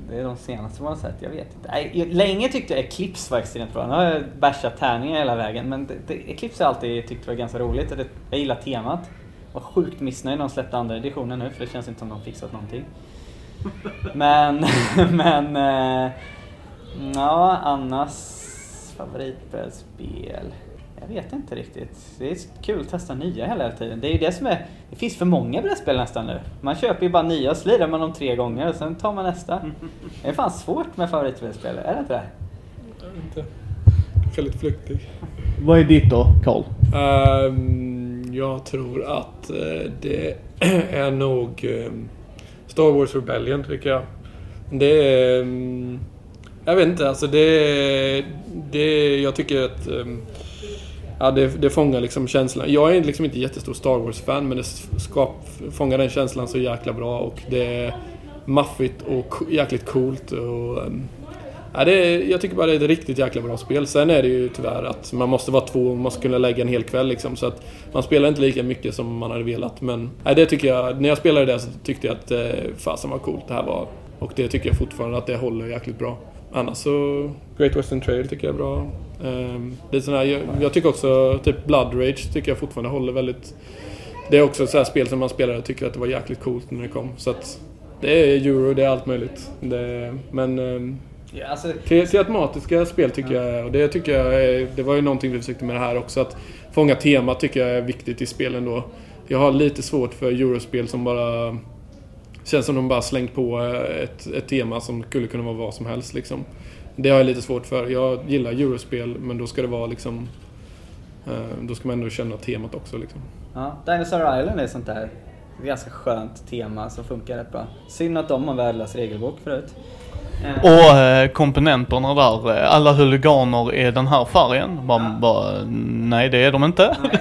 Det är de senaste man har sett, jag vet inte. Länge tyckte jag Eclipse var extremt bra. Nu har jag bashat tärningar hela vägen men det, det, Eclipse har jag alltid tyckt var ganska roligt. och Det, jag gillar temat. Var sjukt missnöjd när de släppte andra editionen nu för det känns inte som de fixat någonting. Men, (laughs) men... Eh, ja, annars favoritbrädspel. Jag vet inte riktigt. Det är kul att testa nya hela tiden. Det är ju det som är... Det finns för många brädspel nästan nu. Man köper ju bara nya och så lirar man dem tre gånger och sen tar man nästa. (laughs) Det är fan svårt med favoritbrädspel, är det inte det? Inte. Väldigt flyktig. Vad är ditt då, Karl? Ehm, jag tror att eh, det (clears throat) är nog ehm, Star Wars Rebellion tycker jag. Det är... ehm, jag vet inte, alltså det. Det, jag tycker att... Ja, det, det fångar liksom känslan. Jag är liksom inte jättestor Star Wars-fan men det skap, fångar den känslan så jäkla bra och det är maffigt och jäkligt coolt. Och, ehm, ja, det är, jag tycker bara det är ett riktigt jäkla bra spel. Sen är det ju tyvärr att man måste vara två och man måste kunna lägga en hel kväll liksom. Så att man spelar inte lika mycket som man hade velat. Men ja, det tycker jag, när jag spelade det så tyckte jag att eh, fasen var coolt det här var. Och det tycker jag fortfarande att det håller jäkligt bra. Annars så, Great Western Trail tycker jag är bra. Um, det är sån här, jag, jag tycker också, typ Blood Rage tycker jag fortfarande håller väldigt... Det är också ett sånt spel som man spelare tycker att det var jäkligt coolt när det kom. Så att det är euro, det är allt möjligt. Det, men ehm, Ja, alltså, te- spel tycker jag, och det tycker jag är, Det var ju någonting vi försökte med det här också, att fånga temat tycker jag är viktigt i spelen då. Jag har lite svårt för eurospel som bara... Känns som de bara slängt på ett, ett tema som skulle kunna vara vad som helst liksom. Det har jag lite svårt för. Jag gillar eurospel, men då ska det vara liksom... Eh, då ska man ändå känna temat också liksom. ja, Dinosaur Island är sånt där ganska skönt tema som funkar rätt bra. Synd att de har värdelös regelbok förut. Och eh, komponenterna där, eh, alla huliganer är den här färgen. Man bara, nej det är de inte. Nej,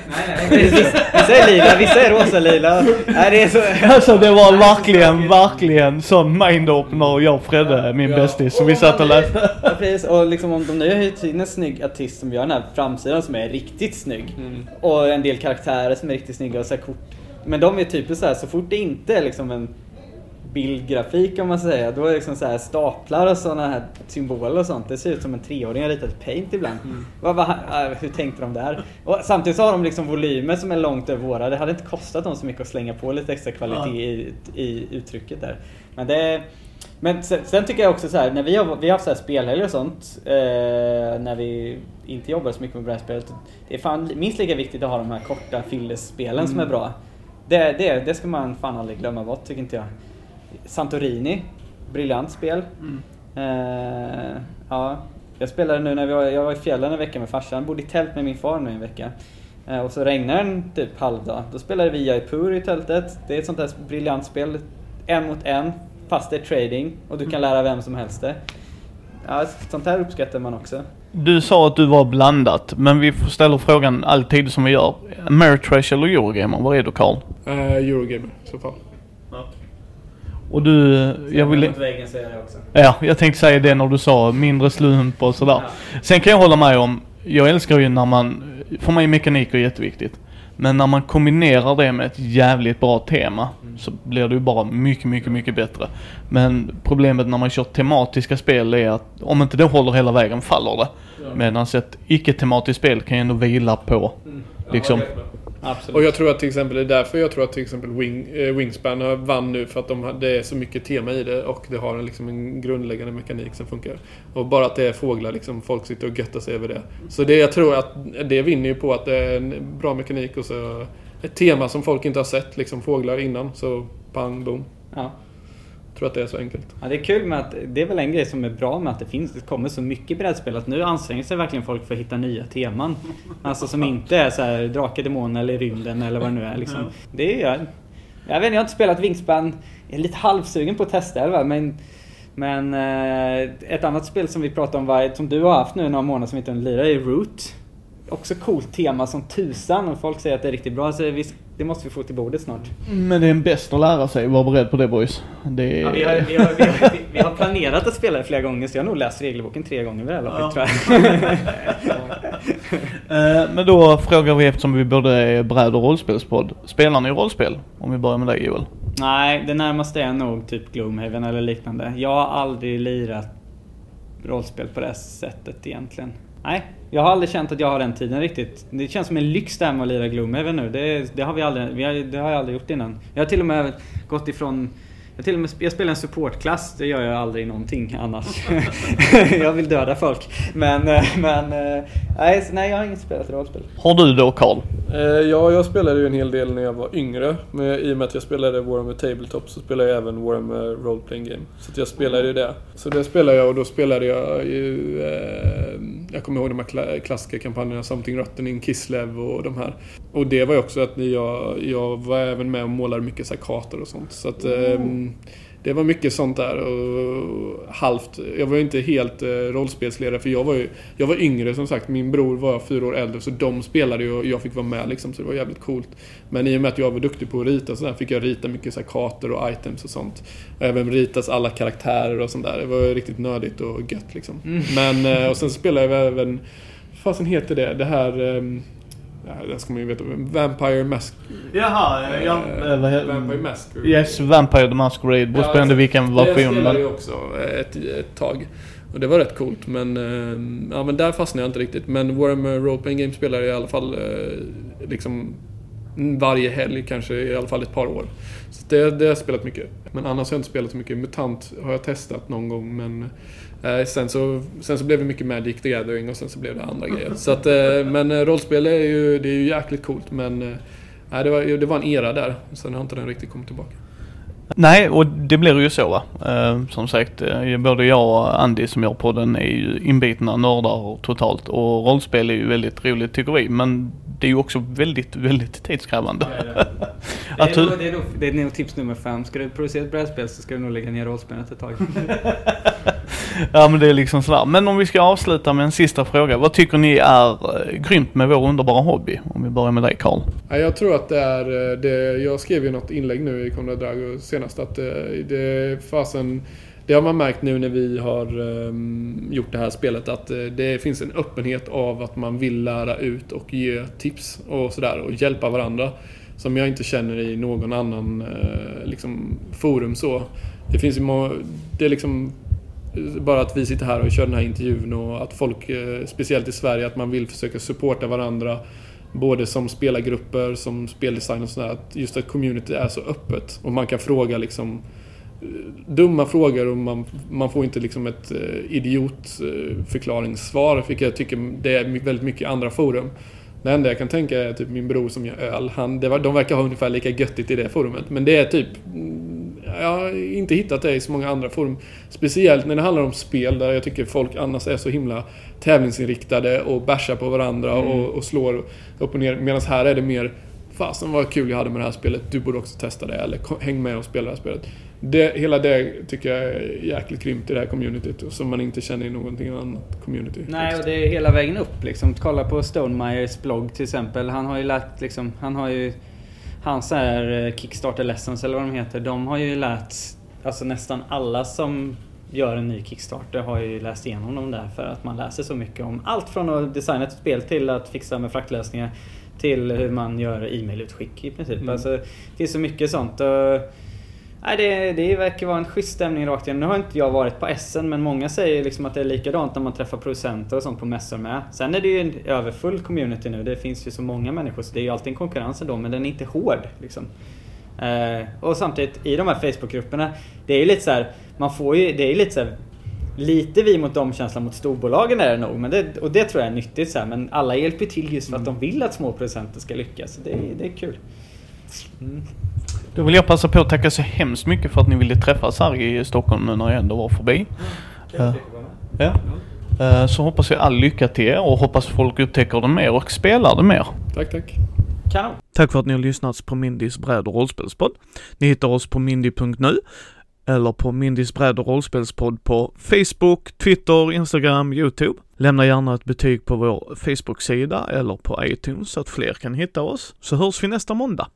nej, nej. (laughs) Vissa, är lila, vissa är rosa-lila. Nej, det är så... Alltså det var verkligen, verkligen sån mind-opener jag och Fredde, min Ja. bästis, som vi satt och läste. Ja, precis. Och liksom om de nu har hyrt in en snygg artist som gör den här framsidan som är riktigt snygg. Och en del karaktärer som är riktigt snygga och så här kort. Men de är typiskt så här, så fort det inte är liksom en bildgrafik om man säger, då är det liksom så här staplar och sådana här symboler och sånt. Det ser ut som en treåring har ritat paint ibland. Vad, vad, äh, hur tänkte de där? Och samtidigt så har de liksom volymer som är långt över våra. Det hade inte kostat dem så mycket att slänga på lite extra kvalitet i, i uttrycket där. Men det men sen, sen tycker jag också så här, när vi har, vi har haft så här spelhelger och sånt, eh, när vi inte jobbar så mycket med brädspelet. Det är fan minst lika viktigt att ha de här korta fillespelen som är bra. Det, det, det ska man fan aldrig glömma bort, tycker inte jag. Santorini, briljant spel. Eh, ja, jag spelade nu när vi var, jag var i fjällen en vecka med farsan, bodde i tält med min far nu en vecka. Eh, och så regnade den typ halvdag. Då spelade vi Jaipur i tältet. Det är ett sånt här briljant spel. En mot en, fast det är trading och du kan lära vem som helst det. Ja, sånt här uppskattar man också. Du sa att du var blandat, men vi ställer frågan alltid som vi gör. Ameritrash eller Eurogamer, vad är du Karl? Uh, Eurogamer i så fall. Och du, jag vill... Säger jag också. Ja, jag tänkte säga det när du sa mindre slump och sådär. Sen kan jag hålla med om, jag älskar ju när man, för mig är mekaniker jätteviktigt. Men när man kombinerar det med ett jävligt bra tema så blir det ju bara mycket, mycket, mycket bättre. Men problemet när man kör tematiska spel är att om inte det håller hela vägen faller det. Medan ett icke-tematiskt spel kan ju ändå vila på liksom. Absolut. Och jag tror att till exempel, det är därför jag tror att till exempel Wing, eh, Wingspan har vann nu. För att de, det är så mycket tema i det och det har en, liksom, en grundläggande mekanik som funkar. Och bara att det är fåglar, liksom, folk sitter och göttar sig över det. Så det, jag tror att det vinner ju på att det är en bra mekanik och så ett tema som folk inte har sett, liksom fåglar innan. Så pang, boom. Ja. Tror att det är så enkelt. Ja, det är kul med att det är väl en grej som är bra med att det finns, det kommer så mycket brädspel att nu anstränger sig verkligen folk för att hitta nya teman. Alltså som inte är så här drakar, demoner eller rymden eller vad det nu är liksom. Det är jag. Jag vet inte, jag har inte spelat Wingspan. Jag är lite halvsugen på att testa fall, men men eh, ett annat spel som vi pratade om var, som du har haft nu några månader som vi inte har lirat är Root. Också coolt tema som tusan och folk säger att det är riktigt bra så vi, det måste vi få till bordet snart. Men det är bäst att lära sig, var beredd på det boys. Det. Ja, vi, har, vi, har, vi, har, vi har planerat att spela det flera gånger så jag har nog läst regelboken tre gånger vid det här laget tror jag. (laughs) Eh, Men då frågar vi eftersom vi både är bräd och rollspelspodd. Spelar ni rollspel? Om vi börjar med dig Joel. Nej, det närmaste är nog typ Gloomhaven eller liknande. Jag har aldrig lirat rollspel på det sättet egentligen. Nej, jag har aldrig känt att jag har den tiden riktigt. Det känns som en lyx det här med att lira Gloomhaven nu. Det, det, har vi aldrig, vi har, det har jag aldrig gjort innan. Jag har till och med gått ifrån jag, till och med, jag spelar en supportklass, det gör jag aldrig någonting annars. (laughs) (laughs) jag vill döda folk. Men, eh, men eh, nej, nej, jag har inte spelat rollspel. Har du då Karl? Eh, ja, jag spelade ju en hel del när jag var yngre. Men I och med att jag spelade Warhammer Tabletop så spelade jag även Warhammer Role Playing Game. Så att jag spelade ju det. Så det spelade jag och då spelade jag ju... Eh, jag kommer ihåg de här kla- klassiska kampanjerna, Something Rotten in Kislev och de här. Och det var ju också att jag, jag var även med och målade mycket så här kartor och sånt. Så att... ehm, det var mycket sånt där och halvt. Jag var ju inte helt eh, rollspelsledare för jag var ju jag var yngre som sagt. Min bror var fyra år äldre så de spelade ju och jag fick vara med liksom så det var jävligt coolt. Men i och med att jag var duktig på att rita och sådär fick jag rita mycket så här kartor och items och sånt. Och även ritas alla karaktärer och sånt där. Det var ju riktigt nördigt och gött liksom. Men eh, och sen så spelade jag även, vad fasen heter det? Det här ehm, Ja, det ska man ju veta. Vampire Mask... Jaha, ja, eh, vad heter Vampire Masquerade. Yes, Vampire the Masquerade. Beror på alltså, vilken Det version. spelade Men... jag också ett, ett tag. Och det var rätt coolt men, eh, ja, men där fastnade jag inte riktigt. Men Warhammer Role Playing Game spelade jag i alla fall eh, liksom varje helg, kanske i alla fall ett par år. Så det, det har jag spelat mycket. Men annars har jag inte spelat så mycket. Mutant har jag testat någon gång men eh, Eh, sen, så, sen så blev det mycket Magic the Gathering och sen så blev det andra grejer. Så att, eh, men eh, rollspel är ju, det är ju jäkligt coolt men nej, det, var, det var en era där. Sen har inte den riktigt kommit tillbaka. Nej, och det blir ju så va. Som sagt, både jag och Andy som gör podden är ju inbitna nördar totalt. Och rollspel är ju väldigt roligt tycker vi. Men det är ju också väldigt, väldigt tidskrävande. (laughs) Det Att är, du- nog, det, är nog, det är nog tips nummer fem. Ska du producera ett brädspel så ska du nog lägga ner rollspelet ett tag. (laughs) Ja men det är liksom sådär. Men om vi ska avsluta med en sista fråga. Vad tycker ni är eh, grymt med vår underbara hobby? Om vi börjar med dig Karl. Ja, jag tror att det är eh, det, jag skrev ju något inlägg nu i Konrad Drago senast att eh, det fasen det har man märkt nu när vi har ehm, gjort det här spelet att eh, det finns en öppenhet av att man vill lära ut och ge tips och sådär och hjälpa varandra. Som jag inte känner i någon annan eh, liksom, forum så. Det finns ju må- det är liksom eh, bara att vi sitter här och kör den här intervjun och att folk, speciellt i Sverige, att man vill försöka supporta varandra. Både som spelargrupper, som speldesign och sådär. Just att community är så öppet. Och man kan fråga liksom dumma frågor och man, man får inte liksom ett eh, idiotförklaringssvar. Vilket jag tycker det är väldigt mycket i andra forum. Det enda jag kan tänka är typ min bror som gör öl. Han, det var, de verkar ha ungefär lika göttigt i det forumet. Men det är typ... mm, Jag har inte hittat det i så många andra forum. Speciellt när det handlar om spel där jag tycker folk annars är så himla tävlingsinriktade och bärsar på varandra och, och slår upp och ner. Medan här är det mer Fasen vad kul jag hade med det här spelet, du borde också testa det. Eller häng med och spela det här spelet. Det, hela det tycker jag är jäkligt grymt i det här communityt. och Som man inte känner i någonting annat community. Nej, och det är hela vägen upp liksom. Kolla på Stonemeyers blogg till exempel. Han har ju lärt liksom, han har ju... Hans här eh, Kickstarter lessons eller vad de heter, de har ju lärt... Alltså nästan alla som gör en ny Kickstarter har ju läst igenom dem där för att man läser så mycket om allt från att designa ett spel till att fixa med fraktlösningar till hur man gör e-mailutskick i princip. Mm. Alltså, det finns så mycket sånt. Och, Nej, det, det verkar vara en schysst stämning rakt igenom. Nu har inte jag varit på Essen men många säger liksom att det är likadant när man träffar producenter och sånt på mässor med. Sen är det ju en överfull community nu. Det finns ju så många människor så det är ju alltid en konkurrens ändå men den är inte hård. Liksom. Eh, och samtidigt i de här Facebookgrupperna, det är ju lite så här, man får ju, det är lite så här, Lite vi mot dem känslan mot storbolagen är det nog, men det, och det tror jag är nyttigt. Så här, men alla hjälper till just för att de vill att små producenter ska lyckas. Det, det är kul. Mm. Då vill jag passa på att tacka så hemskt mycket för att ni ville träffas här i Stockholm nu när jag ändå var förbi. Mm. Uh, ja. Uh, så hoppas jag all lycka till er och hoppas folk upptäcker det mer och spelar det mer. Tack, tack. Kanon. Tack för att ni har lyssnat på Mindys bräd och rollspelspodd. Ni hittar oss på mindy.nu eller på Mindys bräd och rollspelspodd på Facebook, Twitter, Instagram, Youtube. Lämna gärna ett betyg på vår Facebook-sida eller på iTunes så att fler kan hitta oss. Så hörs vi nästa måndag.